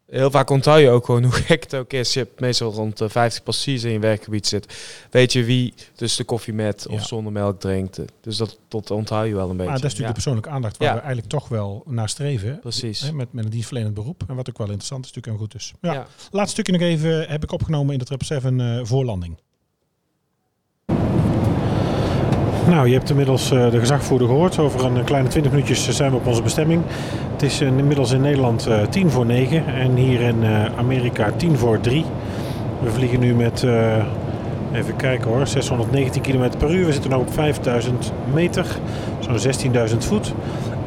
Heel vaak onthoud je ook gewoon hoe gek het ook is. Je hebt meestal rond de 50 passies in je werkgebied zit. Weet je wie dus de koffie met of Ja. zonder melk drinkt. Dus dat, dat onthoud je wel een beetje. Maar dat is natuurlijk de persoonlijke aandacht waar Ja. we eigenlijk toch wel naar streven. Precies. Hè, met, met een dienstverlenend beroep. En wat ook wel interessant is natuurlijk en goed is. Ja. Ja. Laatste stukje nog even heb ik opgenomen in de 777 eh voorlanding. Nou, je hebt inmiddels eh, de gezagvoerder gehoord. Over een kleine 20 minuutjes zijn we op onze bestemming. Het is eh, inmiddels in Nederland eh 10 voor 9 en hier in eh, Amerika 10 voor 3. We vliegen nu met, eh, even kijken hoor, 619 km per uur. We zitten nu op 5000 meter, zo'n 16.000 voet.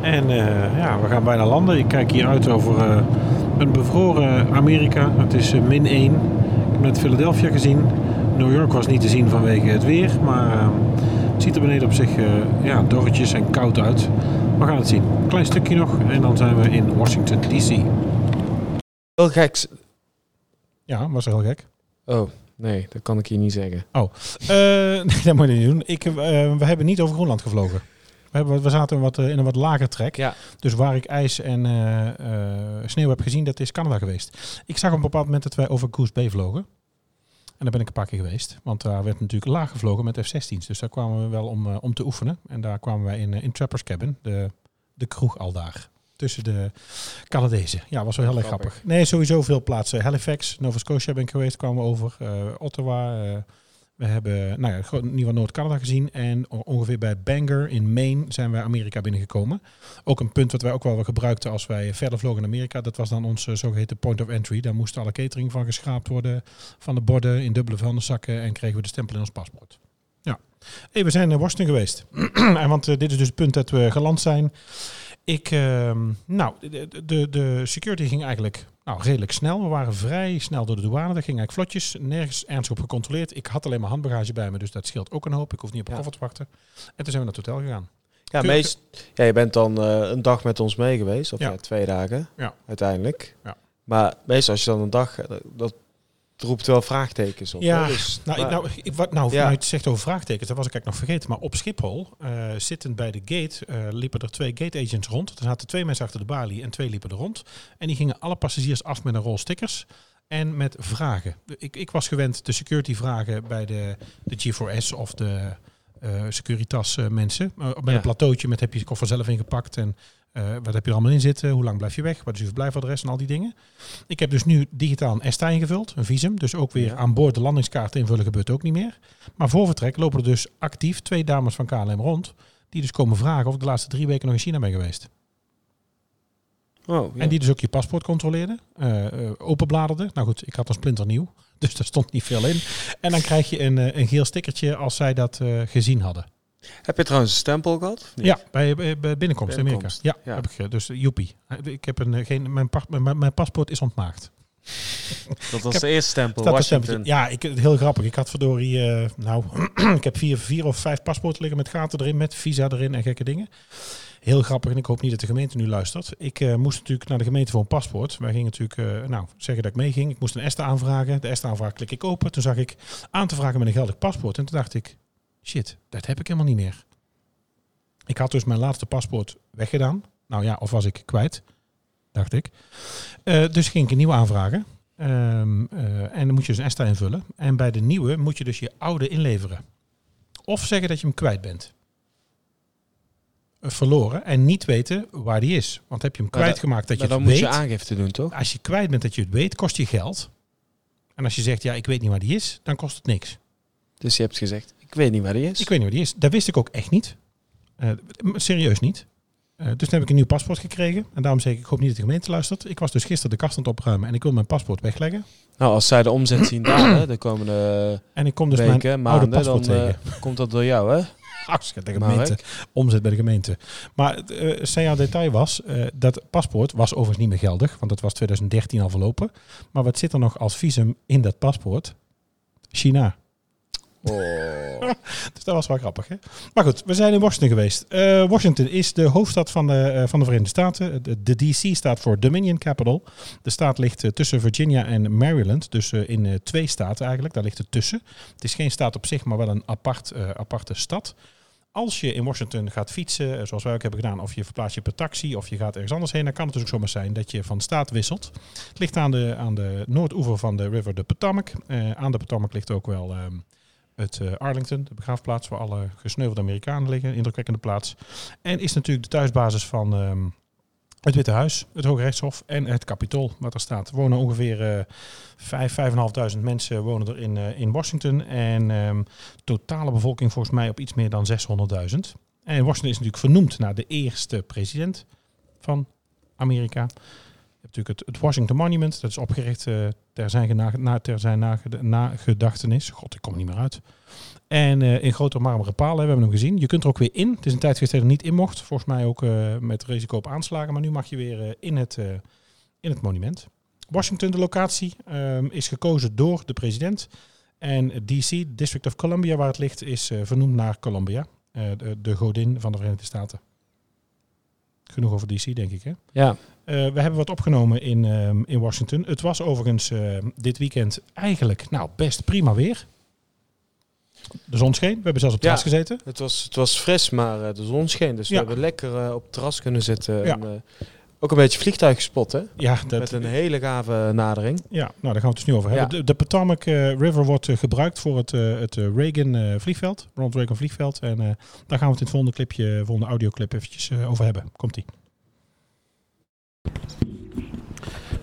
En eh, ja, we gaan bijna landen. Ik kijk hier uit over eh, een bevroren Amerika. Het is eh, min 1. Ik heb net Philadelphia gezien. New York was niet te zien vanwege het weer. Maar eh, ziet er beneden op zich eh, ja, dorretjes en koud uit. We gaan het zien. Klein stukje nog en dan zijn we in Washington DC. Heel gek. Ja, was heel gek. Oh, nee, dat kan ik hier niet zeggen. Eh, (laughs) nee, dat moet je niet doen. Ik, eh, we hebben niet over Groenland gevlogen. We, hebben, we zaten wat, in een wat lager trek. Ja. Dus waar ik ijs en eh, eh, sneeuw heb gezien, dat is Canada geweest. Ik zag op een bepaald moment dat wij over Goose Bay vlogen. En daar ben ik een paar keer geweest. Want daar werd natuurlijk laag gevlogen met F-16's. Dus daar kwamen we wel om, eh, om te oefenen. En daar kwamen wij in, eh, in Trappers Cabin, de, de kroeg al daar. Tussen de Canadezen. Ja, was wel heel erg Grappig. Nee, sowieso veel plaatsen. Halifax, Nova Scotia ben ik geweest, kwamen we over. Eh, Ottawa. We hebben nou ja, in ieder Noord-Canada gezien. En ongeveer bij Bangor in Maine zijn wij Amerika binnengekomen. Ook een punt wat wij ook wel gebruikten als wij verder vlogen in Amerika. Dat was dan onze zogeheten point of entry. Daar moest alle catering van geschraapt worden. Van de borden in dubbele vuilniszakken. En kregen we de stempel in ons paspoort. Ja. We zijn in Washington geweest. (clears throat) en want eh, dit is dus het punt dat we geland zijn. Ik, ehm, nou, de, de, de security ging eigenlijk nou, redelijk snel. We waren vrij snel door de douane. Dat ging eigenlijk vlotjes. Nergens ernstig op gecontroleerd. Ik had alleen maar handbagage bij me, dus dat scheelt ook een hoop. Ik hoef niet op een Ja. koffer te wachten. En toen zijn we naar het hotel gegaan. Ja, Kun- meest, ja, je bent dan eh, een dag met ons mee geweest. Of Ja. ja. twee dagen. Uiteindelijk. Ja. Maar meestal als je dan een dag... eh, Dat roept wel vraagtekens op. Ja, dus, Nou, maar- nou, ik, wat, nou, Ja. het zegt over vraagtekens, dat was ik eigenlijk nog vergeten. Maar op Schiphol, eh, zittend bij de gate, eh, liepen er twee gate agents rond. Er zaten twee mensen achter de balie en twee liepen er rond. En die gingen alle passagiers af met een rol stickers en met vragen. Ik, ik was gewend de security vragen bij de, de G4S of de Securitas eh, mensen. Uh, bij Ja. een plateautje met heb je je koffer zelf ingepakt en eh, wat heb je er allemaal in zitten? Hoe lang blijf je weg? Wat is je verblijfadres en al die dingen? Ik heb dus nu digitaal een ESTA ingevuld, een visum. Dus ook weer aan boord de landingskaart invullen gebeurt ook niet meer. Maar voor vertrek lopen er dus actief twee dames van KLM rond. Die dus komen vragen of ik de laatste drie weken nog in China ben geweest. Oh, ja. En die dus ook je paspoort controleerden. eh eh, openbladerden. Nou goed, ik had een splinternieuw. (laughs) Dus daar stond niet veel in. En dan krijg je een, eh, een geel stickertje als zij dat eh, gezien hadden. Heb je trouwens een stempel gehad? Ja, bij, bij, binnenkomst in Amerika. Ja, ja. heb ik. eh, Dus joepie. Ik heb een, geen, mijn, pas- mijn, mijn paspoort is ontmaakt. (laughs) Dat was heb- de eerste stempel. Washington. Ja, ik, heel grappig. Ik had verdorie, eh, nou, (clears throat) ik heb vier, vier of vijf paspoorten liggen met gaten erin, met visa erin en gekke dingen. Heel grappig en ik hoop niet dat de gemeente nu luistert. Ik eh, moest natuurlijk naar de gemeente voor een paspoort. Wij gingen natuurlijk, eh, nou, zeggen dat ik meeging. Ik moest een ESTA aanvragen. De ESTA aanvraag klik ik open. Toen zag ik aan te vragen met een geldig paspoort. En toen dacht ik, shit, dat heb ik helemaal niet meer. Ik had dus mijn laatste paspoort weggedaan. Nou ja, of was ik kwijt, dacht ik. Eh, dus ging ik een nieuwe aanvragen. Ehm, eh, en dan moet je dus een ESTA invullen. En bij de nieuwe moet je dus je oude inleveren. Of zeggen dat je hem kwijt bent. Eh, Verloren en niet weten waar die is. Want heb je hem kwijtgemaakt dat je Maar het dan weet. moet je aangifte doen, toch? Als je kwijt bent dat je het weet, kost je geld. En als je zegt, ja, ik weet niet waar die is, dan kost het niks. Dus je hebt gezegd, ik weet niet waar die is. Ik weet niet waar die is. Dat wist ik ook echt niet. Eh, serieus niet. Eh, dus toen heb ik een nieuw paspoort gekregen. En daarom zeg ik, ik hoop niet dat de gemeente luistert. Ik was dus gisteren de kast aan het opruimen en ik wil mijn paspoort wegleggen. Nou, als zij de omzet zien dalen de komende En ik kom dus weken, mijn oude maanden, paspoort dan tegen. komt dat door jou, hè? Hartstikke gemeente. Omzet bij de gemeente. Maar eh zijn detail was, eh, dat paspoort was overigens niet meer geldig, want dat was 2013 al verlopen. Maar wat zit er nog als visum in dat paspoort? China. Oh. (laughs) Dus dat was wel grappig, hè? Maar goed, we zijn in Washington geweest. Eh, Washington is de hoofdstad van de, eh, van de Verenigde Staten. De, de DC staat voor Dominion Capital. De staat ligt tussen Virginia en Maryland. Dus eh, in eh, twee staten eigenlijk. Daar ligt het tussen. Het is geen staat op zich, maar wel een apart, eh, aparte stad. Als je in Washington gaat fietsen, eh, zoals wij ook hebben gedaan, of je verplaatst je per taxi of je gaat ergens anders heen, dan kan het dus ook zomaar zijn dat je van staat wisselt. Het ligt aan de, aan de noordoever van de river de Potomac. Eh, aan de Potomac ligt ook wel ehm, het eh, Arlington, de begraafplaats waar alle gesneuvelde Amerikanen liggen, indrukwekkende plaats. En is natuurlijk de thuisbasis van ehm, het Witte Huis, het Hoge Rechtshof en het Capitool, wat er staat. Er wonen ongeveer en half duizend mensen wonen er in, eh, in Washington. En ehm, totale bevolking volgens mij op iets meer dan 600.000. En Washington is natuurlijk vernoemd naar de eerste president van Amerika. Je hebt natuurlijk het, het Washington Monument, dat is opgericht eh, ter zijn, na, ter zijn naged- nagedachtenis. God, ik kom er niet meer uit. En eh, in grote marmeren palen hebben we hem gezien. Je kunt er ook weer in. Het is een tijd geweest dat je er niet in mocht. Volgens mij ook eh, met risico op aanslagen. Maar nu mag je weer eh, in, het, in het monument. Washington, de locatie, ehm, is gekozen door de president. En DC, District of Columbia, waar het ligt, is vernoemd naar Columbia. de, de godin van de Verenigde Staten. Genoeg over DC, denk ik, hè? Ja. We hebben wat opgenomen in, ehm, in Washington. Het was overigens dit weekend eigenlijk nou, best prima weer. De zon scheen. We hebben zelfs op het Ja. terras gezeten. Het was, het was fris, maar eh, de zon scheen. Dus Ja. we hebben lekker eh, op het terras kunnen zitten. Ja. En, eh, ook een beetje vliegtuig gespot, hè? Ja, dat, Met een hele gave nadering. ja, nou daar gaan we het dus nu over hebben. Ja. De, de Potomac eh, River wordt gebruikt voor het, eh, het Reagan eh, vliegveld. Ronald Reagan vliegveld. En eh, daar gaan we het in het volgende clipje, volgende audioclip eventjes eh, over hebben. Komt-ie.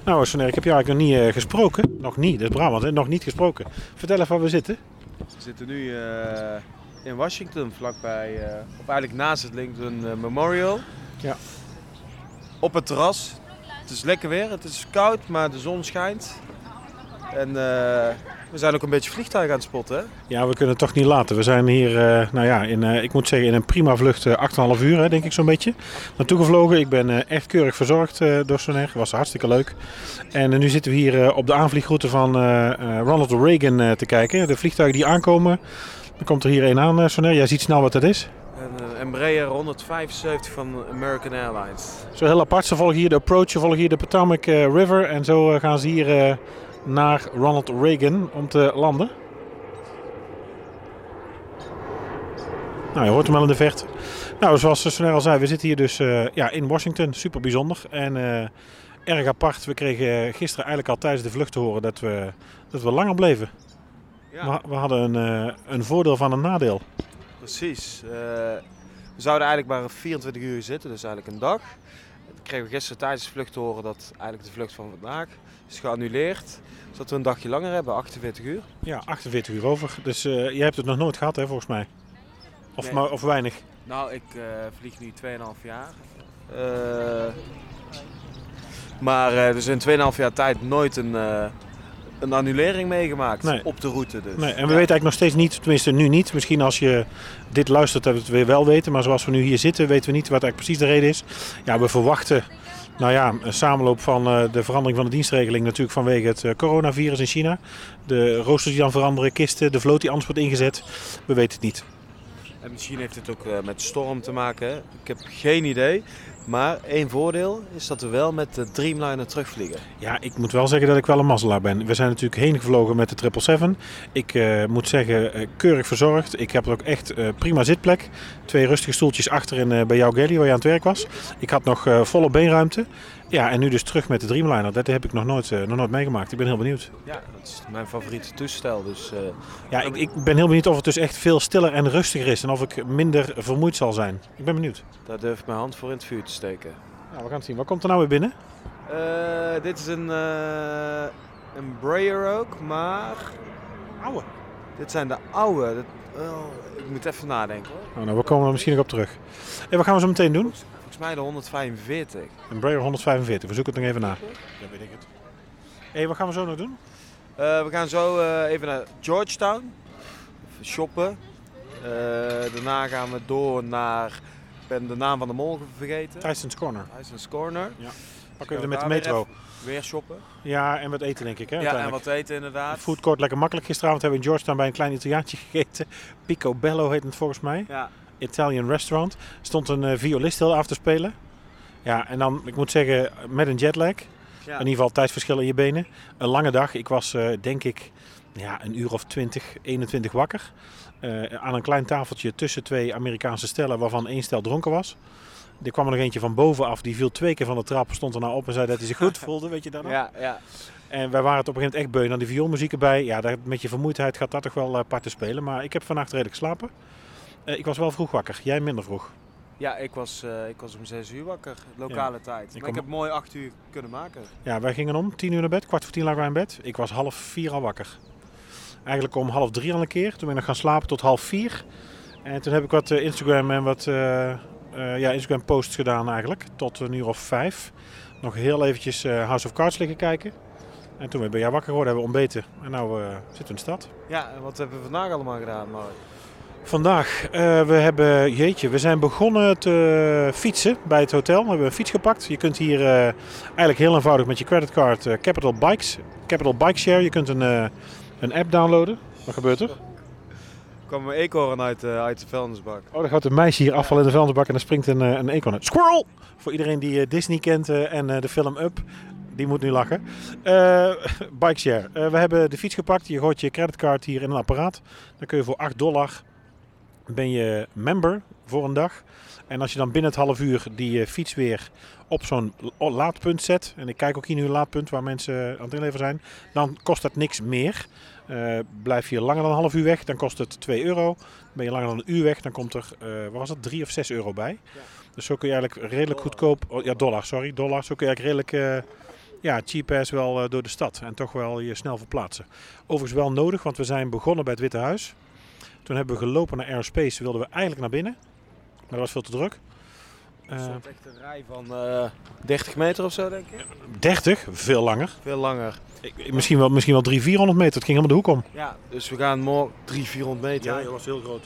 Nou, Soner, ik heb je eigenlijk nog niet eh, gesproken. Nog niet, dat is Brabant, hè? Nog niet gesproken. Vertel even waar we zitten. We zitten nu eh, in Washington, vlakbij, eh, of eigenlijk naast het Lincoln eh, Memorial. Ja. Op het terras. Het is lekker weer, het is koud, maar de zon schijnt. En we zijn ook een beetje vliegtuig aan het spotten. Hè? Ja, we kunnen het toch niet laten. We zijn hier, eh, nou ja, in, eh, ik moet zeggen, in een prima vlucht, eh, 8,5 uur, hè, denk ik zo'n beetje, naartoe gevlogen. Ik ben eh, echt keurig verzorgd eh, door Soner. Was hartstikke leuk. En nu zitten we hier eh, op de aanvliegroute van eh, eh, Ronald Reagan eh, te kijken. De vliegtuigen die aankomen. Er komt er hier één aan, eh, Soner. Jij ziet snel wat dat is. Een Embraer 175 van American Airlines. Zo heel apart. Ze volgen hier de approach, ze volgen hier de Potomac River. En zo gaan ze hier eh, naar Ronald Reagan om te landen. Nou, je hoort hem wel in de vecht. Nou, zoals Soner al zei, we zitten hier dus eh, ja, in Washington. Super bijzonder. En eh, erg apart. We kregen gisteren eigenlijk al tijdens de vlucht te horen dat we, dat we langer bleven. Ja, We, we hadden een, eh, een voordeel van een nadeel. precies. We zouden eigenlijk maar 24 uur zitten, dus eigenlijk een dag. Toen kregen we gisteren tijdens de vlucht te horen dat eigenlijk de vlucht van vandaag is geannuleerd. Zodat we een dagje langer hebben, 48 uur. Ja, 48 uur over. Dus eh jij hebt het nog nooit gehad, hè, volgens mij. Of, Nee. maar, of weinig. Nou, ik eh, vlieg nu 2,5 jaar. Eh, maar dus in 2,5 jaar tijd nooit een, een annulering meegemaakt Nee. op de route. Dus. Nee, en we Ja. weten eigenlijk nog steeds niet, tenminste nu niet. Misschien als je dit luistert dat we het weer wel weten. Maar zoals we nu hier zitten, weten we niet wat eigenlijk precies de reden is. Ja, we verwachten nou ja, een samenloop van eh, de verandering van de dienstregeling. Natuurlijk vanwege het eh, coronavirus in China. De roosters die dan veranderen, kisten, de vloot die anders wordt ingezet. We weten het niet. En misschien heeft het ook eh, met storm te maken. Ik heb geen idee. Maar één voordeel is dat we wel met de Dreamliner terugvliegen. Ja, ik moet wel zeggen dat ik wel een mazzelaar ben. We zijn natuurlijk heen gevlogen met de 777. Ik eh, moet zeggen, eh, keurig verzorgd. Ik heb er ook echt eh, prima zitplek. Twee rustige stoeltjes achterin bij jou, Gelly, waar je aan het werk was. Ik had nog volle beenruimte. Ja, en nu dus terug met de Dreamliner. Dat heb ik nog nooit, eh, nog nooit meegemaakt. Ik ben heel benieuwd. Ja, dat is mijn favoriete toestel. Dus eh, Ja, ik, ik ben heel benieuwd of het dus echt veel stiller en rustiger is. En of ik minder vermoeid zal zijn. Ik ben benieuwd. daar durf ik mijn hand voor in het vuur te steken. Nou, we gaan het zien. Wat komt er nou weer binnen? Eh, dit is een uh, Embraer ook, maar Oude. dit zijn de oude. Dat, oh, ik moet even nadenken hoor. Oh, nou, we komen er misschien nog op terug. En wat gaan we zo meteen doen? Volgens, mij de 145. Een Braille 145. We zoeken het nog even na. Dan weet ik het. Hé, wat gaan we zo nog doen? Eh, we gaan zo eh, even naar Georgetown. Even shoppen. Eh, daarna gaan we door naar... Ik ben de naam van de mall vergeten. Tyson's Corner. Tyson's Corner. Pakken we er we met de weer metro. Weer shoppen. Ja, en wat eten denk ik hè, Ja, en wat eten inderdaad. Foodcourt lekker makkelijk. Gisteravond hebben we in Georgetown bij een klein Italiaantje gegeten. Pico Bello heet het volgens mij. Ja, Italian restaurant. Stond een eh, violist heel af te spelen. Ja, en dan, ik moet zeggen, met een jetlag. In ieder geval tijdsverschil in je benen. Een lange dag. Ik was eh, denk ik ja, een uur of 20, 21 wakker. Eh, aan een klein tafeltje tussen twee Amerikaanse stellen waarvan één stel dronken was. Er kwam er nog eentje van bovenaf, die viel twee keer van de trap, stond er nou op en zei dat hij zich goed (laughs) voelde, weet je nog? Ja, ja. En wij waren het op een gegeven moment echt beu. Dan die vioolmuziek erbij. Ja, dat, met je vermoeidheid gaat dat toch wel eh, parten spelen. Maar ik heb vannacht redelijk geslapen. Eh, ik was wel vroeg wakker. Jij minder vroeg. Ja, ik was, eh, ik was om 6 uur wakker, lokale tijd. Maar kom- ik heb mooi 8 uur kunnen maken. Ja, wij gingen om tien uur naar bed. Kwart voor tien lagen wij in bed. Ik was half vier al wakker. Eigenlijk om half drie al een keer. Toen ben ik nog gaan slapen tot half vier. En toen heb ik wat eh, Instagram en wat ja, Instagram posts gedaan eigenlijk. Tot een uur of vijf. Nog heel eventjes House of Cards liggen kijken. En toen ben jij wakker geworden, hebben we ontbeten. En nou eh, zitten we in de stad. Ja, en wat hebben we vandaag allemaal gedaan, Mark? Vandaag, eh, we hebben, jeetje, we zijn begonnen te fietsen bij het hotel. We hebben een fiets gepakt. Je kunt hier eh, eigenlijk heel eenvoudig met je creditcard eh, Capital Bikes, Capital Bike Share. Je kunt een, een app downloaden. Wat gebeurt er? Er kwam een eekhoorn uit, uit de vuilnisbak. Oh, dan gaat een meisje hier afvallen in de vuilnisbak en dan springt een, een eekhoorn uit. Squirrel! Voor iedereen die Disney kent en de film Up, die moet nu lachen. (laughs) Bike share. Eh, we hebben de fiets gepakt. Je gooit je creditcard hier in een apparaat. Dan kun je voor 8 dollar ben je member voor een dag. En als je dan binnen het half uur die eh, fiets weer op zo'n laadpunt zet. En ik kijk ook hier nu een laadpunt waar mensen aan het inleveren zijn. Dan kost dat niks meer. Eh, blijf je langer dan een half uur weg, dan kost het 2 euro. Ben je langer dan een uur weg, dan komt er, eh wat was het, 3 of 6 euro bij. Dus zo kun je eigenlijk redelijk goedkoop, oh, ja dollar, sorry, dollar. Zo kun je eigenlijk redelijk eh, ja, cheap ass wel door de stad en toch wel je snel verplaatsen. Overigens wel nodig, want we zijn begonnen bij het Witte Huis. Toen hebben we gelopen naar Aerospace, wilden we eigenlijk naar binnen. Maar dat was veel te druk. Er Eh stond echt een rij van eh 30 meter of zo, denk ik. 30, veel langer. Veel langer. Ik- misschien, wel, misschien wel 300, 400 meter. Het ging helemaal de hoek om. Ja, dus we gaan morgen 300, 400 meter. dat was heel groot.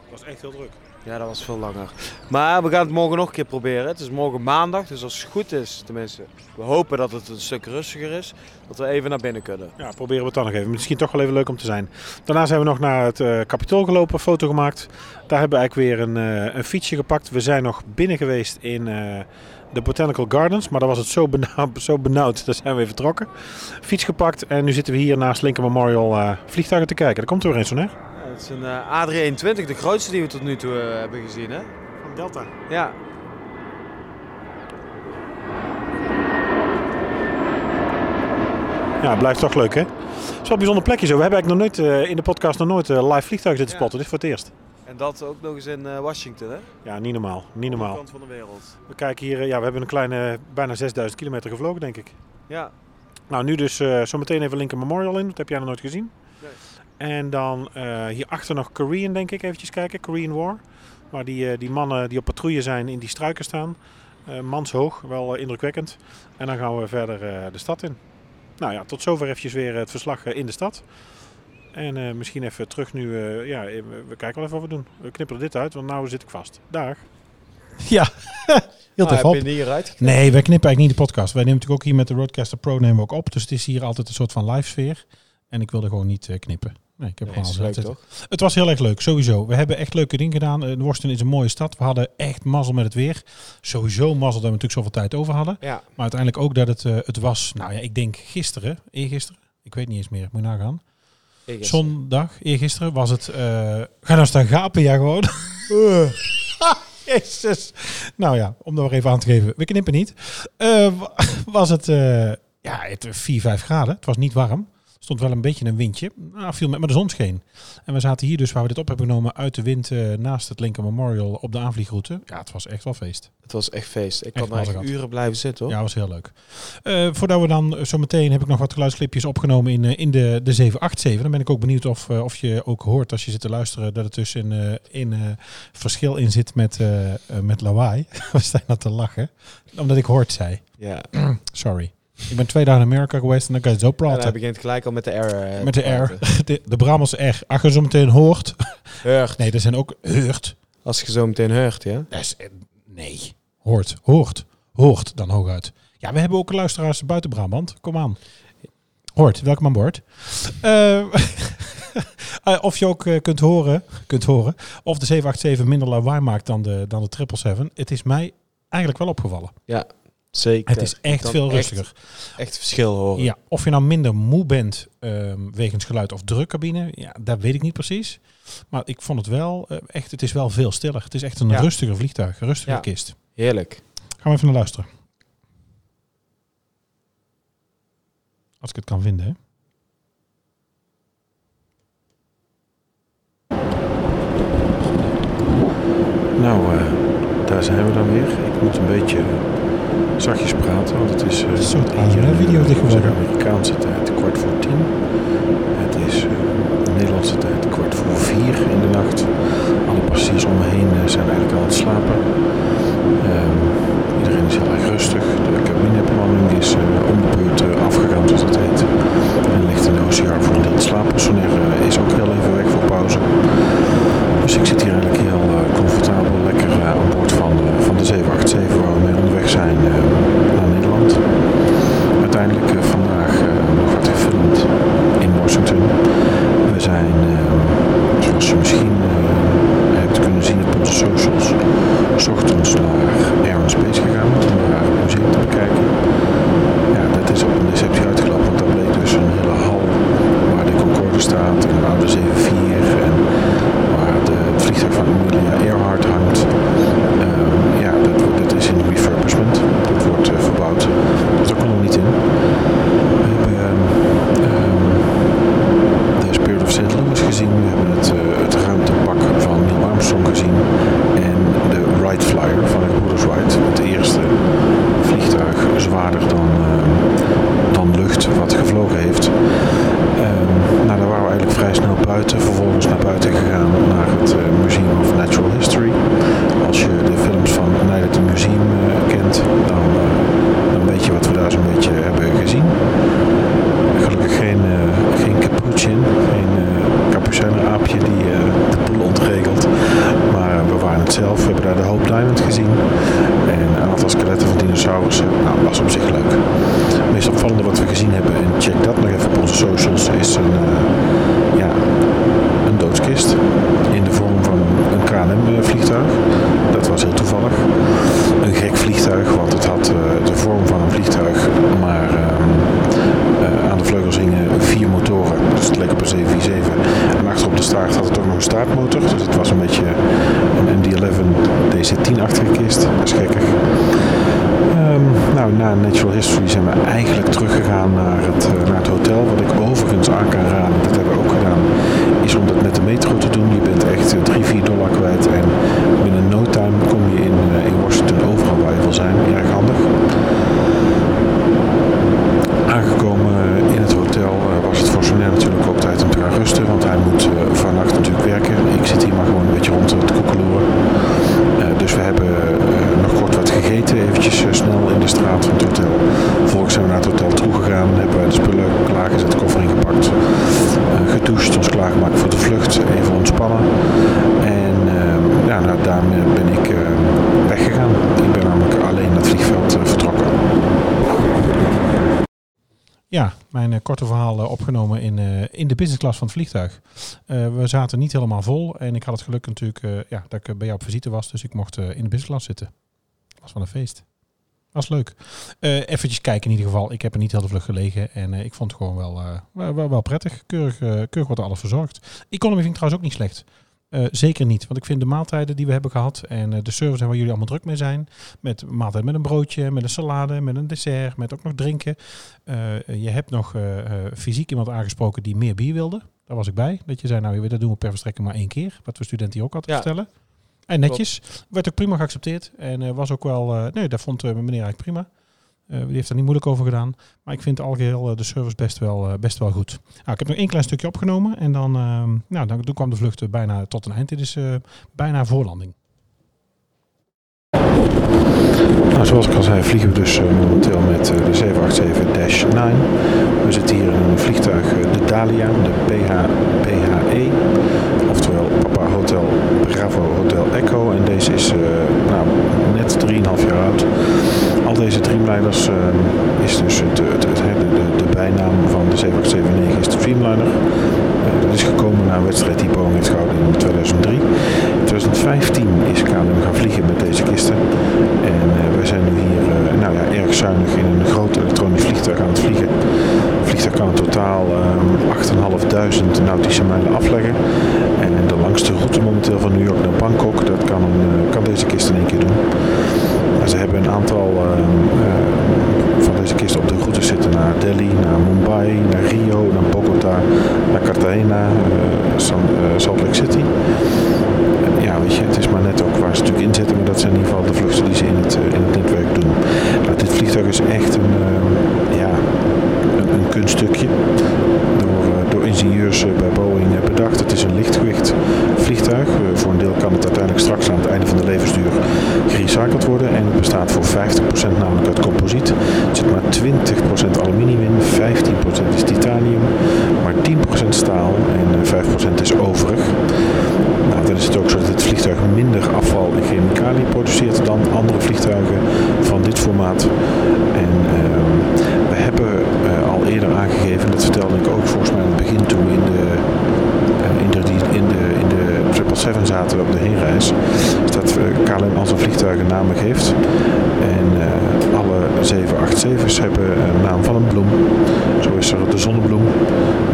Het was echt heel druk. Ja, dat was veel langer. Maar we gaan het morgen nog een keer proberen. Het is morgen maandag, dus als het goed is, tenminste, we hopen dat het een stuk rustiger is, dat we even naar binnen kunnen. Ja, proberen we het dan nog even. Misschien toch wel even leuk om te zijn. Daarna zijn we nog naar het eh kapitool gelopen, foto gemaakt. Daar hebben we eigenlijk weer een, eh, een fietsje gepakt. We zijn nog binnen geweest in eh, de Botanical Gardens. Maar daar was het zo benauwd, (laughs) zo benauwd. Daar zijn we weer vertrokken. Fiets gepakt en nu zitten we hier naast Lincoln Memorial vliegtuigen te kijken. Daar komt er weer eens zo'n hè? Het is een eh, A321, de grootste die we tot nu toe eh, hebben gezien, hè? Van Delta. Ja. Ja, blijft toch leuk hè? Het is wel een bijzonder plekje zo. We hebben eigenlijk nog nooit eh, in de podcast nog nooit live vliegtuigen zitten Ja. spotten. Dit is voor het eerst. En dat ook nog eens in eh, Washington, hè? Ja, niet normaal. Niet Andere normaal. kant van de wereld. We kijken hier, ja, we hebben een kleine, bijna 6000 kilometer gevlogen denk ik. Ja. Nou, nu dus eh zometeen even Lincoln Memorial in. Dat heb jij nog nooit gezien. En dan eh hierachter nog Korean, denk ik. Eventjes kijken. Korean War. Waar die, eh, die mannen die op patrouille zijn in die struiken staan. Eh, manshoog, wel indrukwekkend. En dan gaan we verder eh, de stad in. Nou ja, tot zover eventjes weer het verslag in de stad. En eh, misschien even terug nu. eh, ja, we kijken wel even wat we doen. We knipperen dit uit, want nou zit ik vast. Dag. Ja, (laughs) heel Ah, heb je hieruit? Nee, wij knippen eigenlijk niet de podcast. Wij nemen natuurlijk ook hier met de Roadcaster Pro nemen we ook op. Dus het is hier altijd een soort van live sfeer. En ik wilde gewoon niet knippen. Nee, ik heb Nee, leuk uitzet. toch? Het was heel erg leuk, sowieso. We hebben echt leuke dingen gedaan. Uh, Worsten is een mooie stad. We hadden echt mazzel met het weer. Sowieso mazzel dat we natuurlijk zoveel tijd over hadden. Ja. Maar uiteindelijk ook dat het, eh, het was, nou ja, ik denk gisteren, eergisteren. Ik weet niet eens meer, moet je nagaan. Zondag, eergisteren was het... eh ga nou staan gapen, ja gewoon. (laughs) (laughs) Jezus. Nou ja, om dat weer even aan te geven. We knippen niet. Wa- (laughs) was het, ja, het 4, 5 graden. Het was niet warm. Er stond wel een beetje een windje. Nou, viel met, maar de zon scheen. En we zaten hier dus, waar we dit op hebben genomen, uit de wind eh, naast het Lincoln Memorial op de aanvliegroute. Ja, het was echt wel feest. Het was echt feest. Ik Echt kan er mazzel uren blijven zitten hoor. Ja, was heel leuk. Eh, voordat we dan zo meteen heb ik nog wat geluidsclipjes opgenomen in, eh, in de, de 787. Dan ben ik ook benieuwd of, of je ook hoort als je zit te luisteren dat het dus in, in verschil in zit met, met lawaai. (laughs) we staan aan te lachen. Omdat ik hoort zei. Ja. (clears throat) Sorry. Ik ben twee dagen in Amerika geweest en dan kan je zo En praten. hij begint gelijk al met de R. eh, met de R. (laughs) De, de Brabantse R. Als je zo meteen hoort. Heurt. Nee, er zijn ook heurt. Als je zo meteen heurt, ja? Is, nee. Hoort. Hoort. Hoort dan hooguit. Ja, we hebben ook luisteraars buiten Brabant. Kom aan. Hoort. Welkom aan boord. Eh, (laughs) eh, of je ook kunt, horen, kunt horen of de 787 minder lawaai maakt dan de, dan de 777. Het is mij eigenlijk wel opgevallen. Ja. Zeker. Het is echt veel rustiger. Echt verschil horen. Ja, of je nou minder moe bent ehm, wegens geluid of drukcabine, ja, dat weet ik niet precies. Maar ik vond het wel eh, echt, het is wel veel stiller. Het is echt een Ja. rustiger vliegtuig, een rustige Ja. kist. Heerlijk. Gaan we even naar luisteren. Als ik het kan vinden, hè. Nou, eh, daar zijn we dan weer. Ik moet een beetje zachtjes praten, want het is eh, Een soort ASMR-video Amerikaanse tijd kwart voor tien. Het is eh, Nederlandse tijd kwart voor vier in de nacht. Alle passagiers om me heen eh, zijn eigenlijk al aan het slapen. Ehm, iedereen is heel erg rustig. De cabinebemanning is om de beurt afgegaan, zoals dat heet. En ligt in de OCR voor een deel eh, is ook heel even weg voor pauze. Dus ik zit hier eigenlijk heel comfortabel, lekker aan boord van, van de 787 waar we mee onderweg zijn eh, naar Nederland. Uiteindelijk eh, vandaag eh, nog wat gefilmd in Washington. We zijn, eh, zoals je misschien eh, hebt kunnen zien op onze socials, s ochtends naar Air and Space gegaan om daar het museum te bekijken. Ja, dat is op een deceptie uitgelopen, want daar bleek dus een hele hal waar de Concorde staat en een oude 74 en waar de, het vliegtuig van Amelia Earhart hangt. Ehm, ja, dat, wordt- dat is in refurbishment. Dat wordt eh, verbouwd. Dus daar konden we niet in. We hebben ehm, de Spirit of St. Louis gezien. We hebben het, eh, het ruimtepak van Neil Armstrong gezien. En de Wright Flyer van de gebroeders Wright. Het eerste vliegtuig zwaarder dan, ehm, dan lucht wat gevlogen heeft. Ehm, nou, daar waren we eigenlijk vrij snel buiten. Vervolgens naar buiten gegaan naar het eh, Museum of Natural History. Als je de films van Night at the Museum eh, kent, dan, eh, dan weet je wat we daar zo'n beetje hebben gezien. Gelukkig geen, eh geen capuchin, geen eh capucijner-aapje die eh, de boel ontregelt. Maar eh, we waren het zelf. We hebben daar de Hope Diamond gezien. En een aantal van dinosaurussen. Nou, was op zich leuk. Het meest opvallende wat we gezien hebben, en check dat nog even op onze socials, is een, de business class van het vliegtuig. Eh, we zaten niet helemaal vol en ik had het geluk natuurlijk eh, ja, dat ik eh, bij jou op visite was, dus ik mocht in de business class zitten. was van een feest. Was leuk. Eventjes kijken in ieder geval. Ik heb er niet heel de vlug gelegen en ik vond het gewoon wel, wel, wel, prettig. Keurig, keurig wordt er alles verzorgd. Economy vind ik trouwens ook niet slecht. Eh, zeker niet, want ik vind de maaltijden die we hebben gehad en eh, de service waar jullie allemaal druk mee zijn, met maaltijd met een broodje, met een salade, met een dessert, met ook nog drinken. Eh, je hebt nog fysiek iemand aangesproken die meer bier wilde. Daar was ik bij. Dat je zei, nou dat doen we per verstrekking maar één keer. Wat we studenten hier ook altijd Ja. vertellen. En netjes. Werd ook prima geaccepteerd. En was ook wel, nee, dat vond meneer eigenlijk prima. Eh, die heeft er niet moeilijk over gedaan. Maar ik vind algeheel eh, de service best wel, eh, best wel goed. Nou, ik heb nog één klein stukje opgenomen. En dan, ehm, nou, dan toen kwam de vlucht bijna tot een eind. Dit is bijna voorlanding. Nou, zoals ik al zei, vliegen we dus momenteel met de 787-9. We zitten hier in een vliegtuig, de Dalia, de PH, PHE, oftewel Papa Hotel Bravo Hotel Echo. En deze is nou, net 3,5 jaar oud. Al deze Dreamliners eh, is dus het, het, de, de, bijnaam van de 7879 is de Dreamliner. Eh, dat is gekomen na een wedstrijd die Boeing heeft gehouden in 2003. In 2015 is KLM gaan vliegen met deze kisten. En uh, wij zijn nu hier nou ja, erg zuinig in een groot elektronisch vliegtuig aan het vliegen. Vliegtuig kan in totaal um, 8.500 nautische mijlen afleggen. En de route momenteel van New York naar Bangkok, dat kan, een, kan deze kist in één keer doen. Ze hebben een aantal uh, uh, van deze kisten op de route zitten naar Delhi, naar Mumbai, naar Rio, naar Bogota, naar Cartagena, San, Salt Lake City. Ja, weet je, het is maar net ook waar ze natuurlijk in zitten, maar dat zijn in ieder geval de vluchten die ze in het, in netwerk doen. Dit vliegtuig is echt een, ja, een kunststukje door, door ingenieurs bij Boeing bedacht. Het is een lichtgewicht vliegtuig. voor een deel kan het uiteindelijk straks aan het einde van de levensduur gerecycled worden. En het bestaat voor 50% namelijk uit composiet. Er zit maar 20% aluminium in, 15% is titanium, maar 10% staal en 5% is overig. Nou, dan is het ook zo dat het vliegtuig minder afval en chemicaliën produceert dan andere vliegtuigen van dit formaat. En uh, we hebben uh, al eerder aangegeven, dat vertelde ik ook volgens mij aan het begin toe in de, de 777 zaten op de heenreis, is dat KLM al zijn vliegtuigen namen geeft. En uh, alle 787's hebben een naam van een bloem. Zo is er de zonnebloem,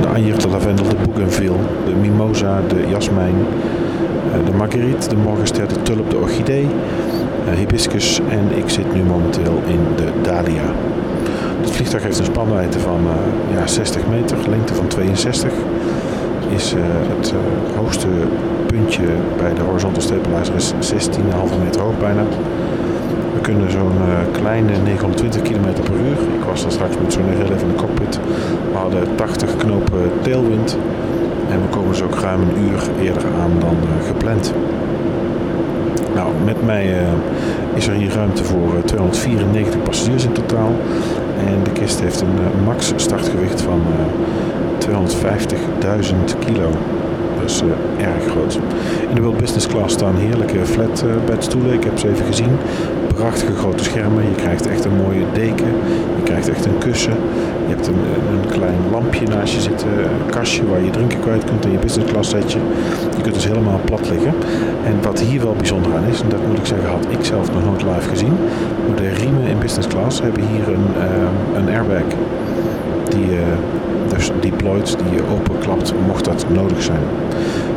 de anjer, de lavendel, de bougainville, de mimosa, de jasmijn, de marguerite, de morgenster, de tulp, de orchidee, uh, hibiscus en ik zit nu momenteel in de dahlia. Het vliegtuig heeft een spanwijdte van ja, 60 meter, lengte van 62 is uh, het uh, hoogste puntje bij de horizontal stabilizer is 16,5 meter hoog bijna. We kunnen zo'n uh, kleine 920 km per uur. Ik was daar straks met zo'n even in de cockpit. We hadden 80 knopen tailwind. En we komen dus ook ruim een uur eerder aan dan gepland. Nou, met mij is er hier ruimte voor 294 passagiers in totaal. En de kist heeft een max startgewicht van 250.000 kilo. Is uh, erg groot. In de World Business Class staan heerlijke flatbedstoelen. Ik heb ze even gezien. Prachtige grote schermen. Je krijgt echt een mooie deken. Je krijgt echt een kussen. Je hebt een, een klein lampje naast je zitten. Kastje waar je drinken kwijt kunt in je business class setje. Je kunt dus helemaal plat liggen. En wat hier wel bijzonder aan is, en dat moet ik zeggen had ik zelf nog nooit live gezien. Maar de riemen in business class hebben hier een, een airbag. Die... Uh, dus deployed die je openklapt mocht dat nodig zijn.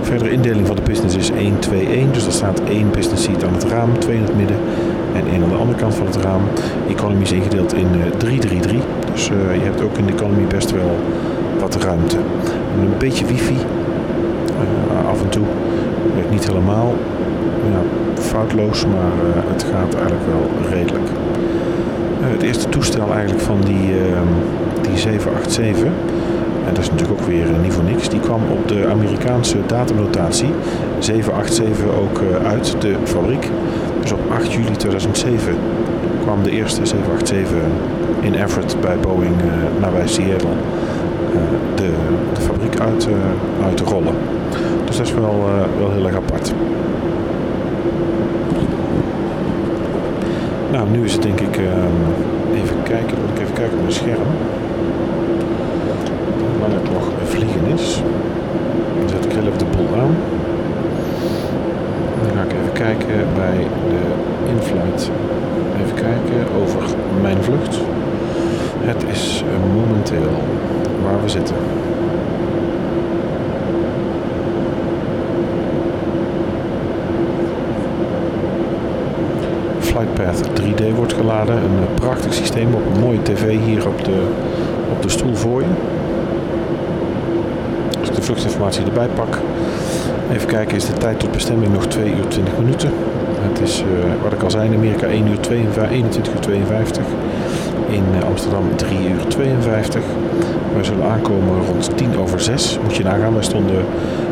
Verdere indeling van de business is 1-2-1, dus er staat één business seat aan het raam, twee in het midden en één aan de andere kant van het raam. Economy is ingedeeld in 3-3-3, uh, dus uh, je hebt ook in de economy best wel wat ruimte. En een beetje wifi, af en toe, werkt niet helemaal foutloos, maar het gaat eigenlijk wel redelijk. Het eerste toestel eigenlijk van die, die 787 en dat is natuurlijk ook weer niet voor niks. Die kwam op de Amerikaanse datumnotatie 787 ook uit de fabriek. Dus op 8 juli 2007 kwam de eerste 787 in Everett bij Boeing uh, nabij Seattle de, de, fabriek uit, uit te rollen. Dus dat is wel, wel heel erg apart. Nou, nu is het denk ik even kijken, moet ik even kijken op mijn scherm lang het nog vliegen is. Dan zet ik heel even de boel aan. Dan ga ik even kijken bij de inflight. Even kijken over mijn vlucht. Het is momenteel waar we zitten. Flightpath 3D wordt geladen. Een prachtig systeem op een mooie tv hier op de, op de stoel voor je vluchtinformatie erbij pak. Even kijken, is de tijd tot bestemming nog 2 uur 20 minuten. Het is, uh, wat ik al zei, in Amerika 1 uur 22, 21 uur 52. In uh, Amsterdam 3 uur 52. Wij zullen aankomen rond 10 over 6. Moet je nagaan, wij stonden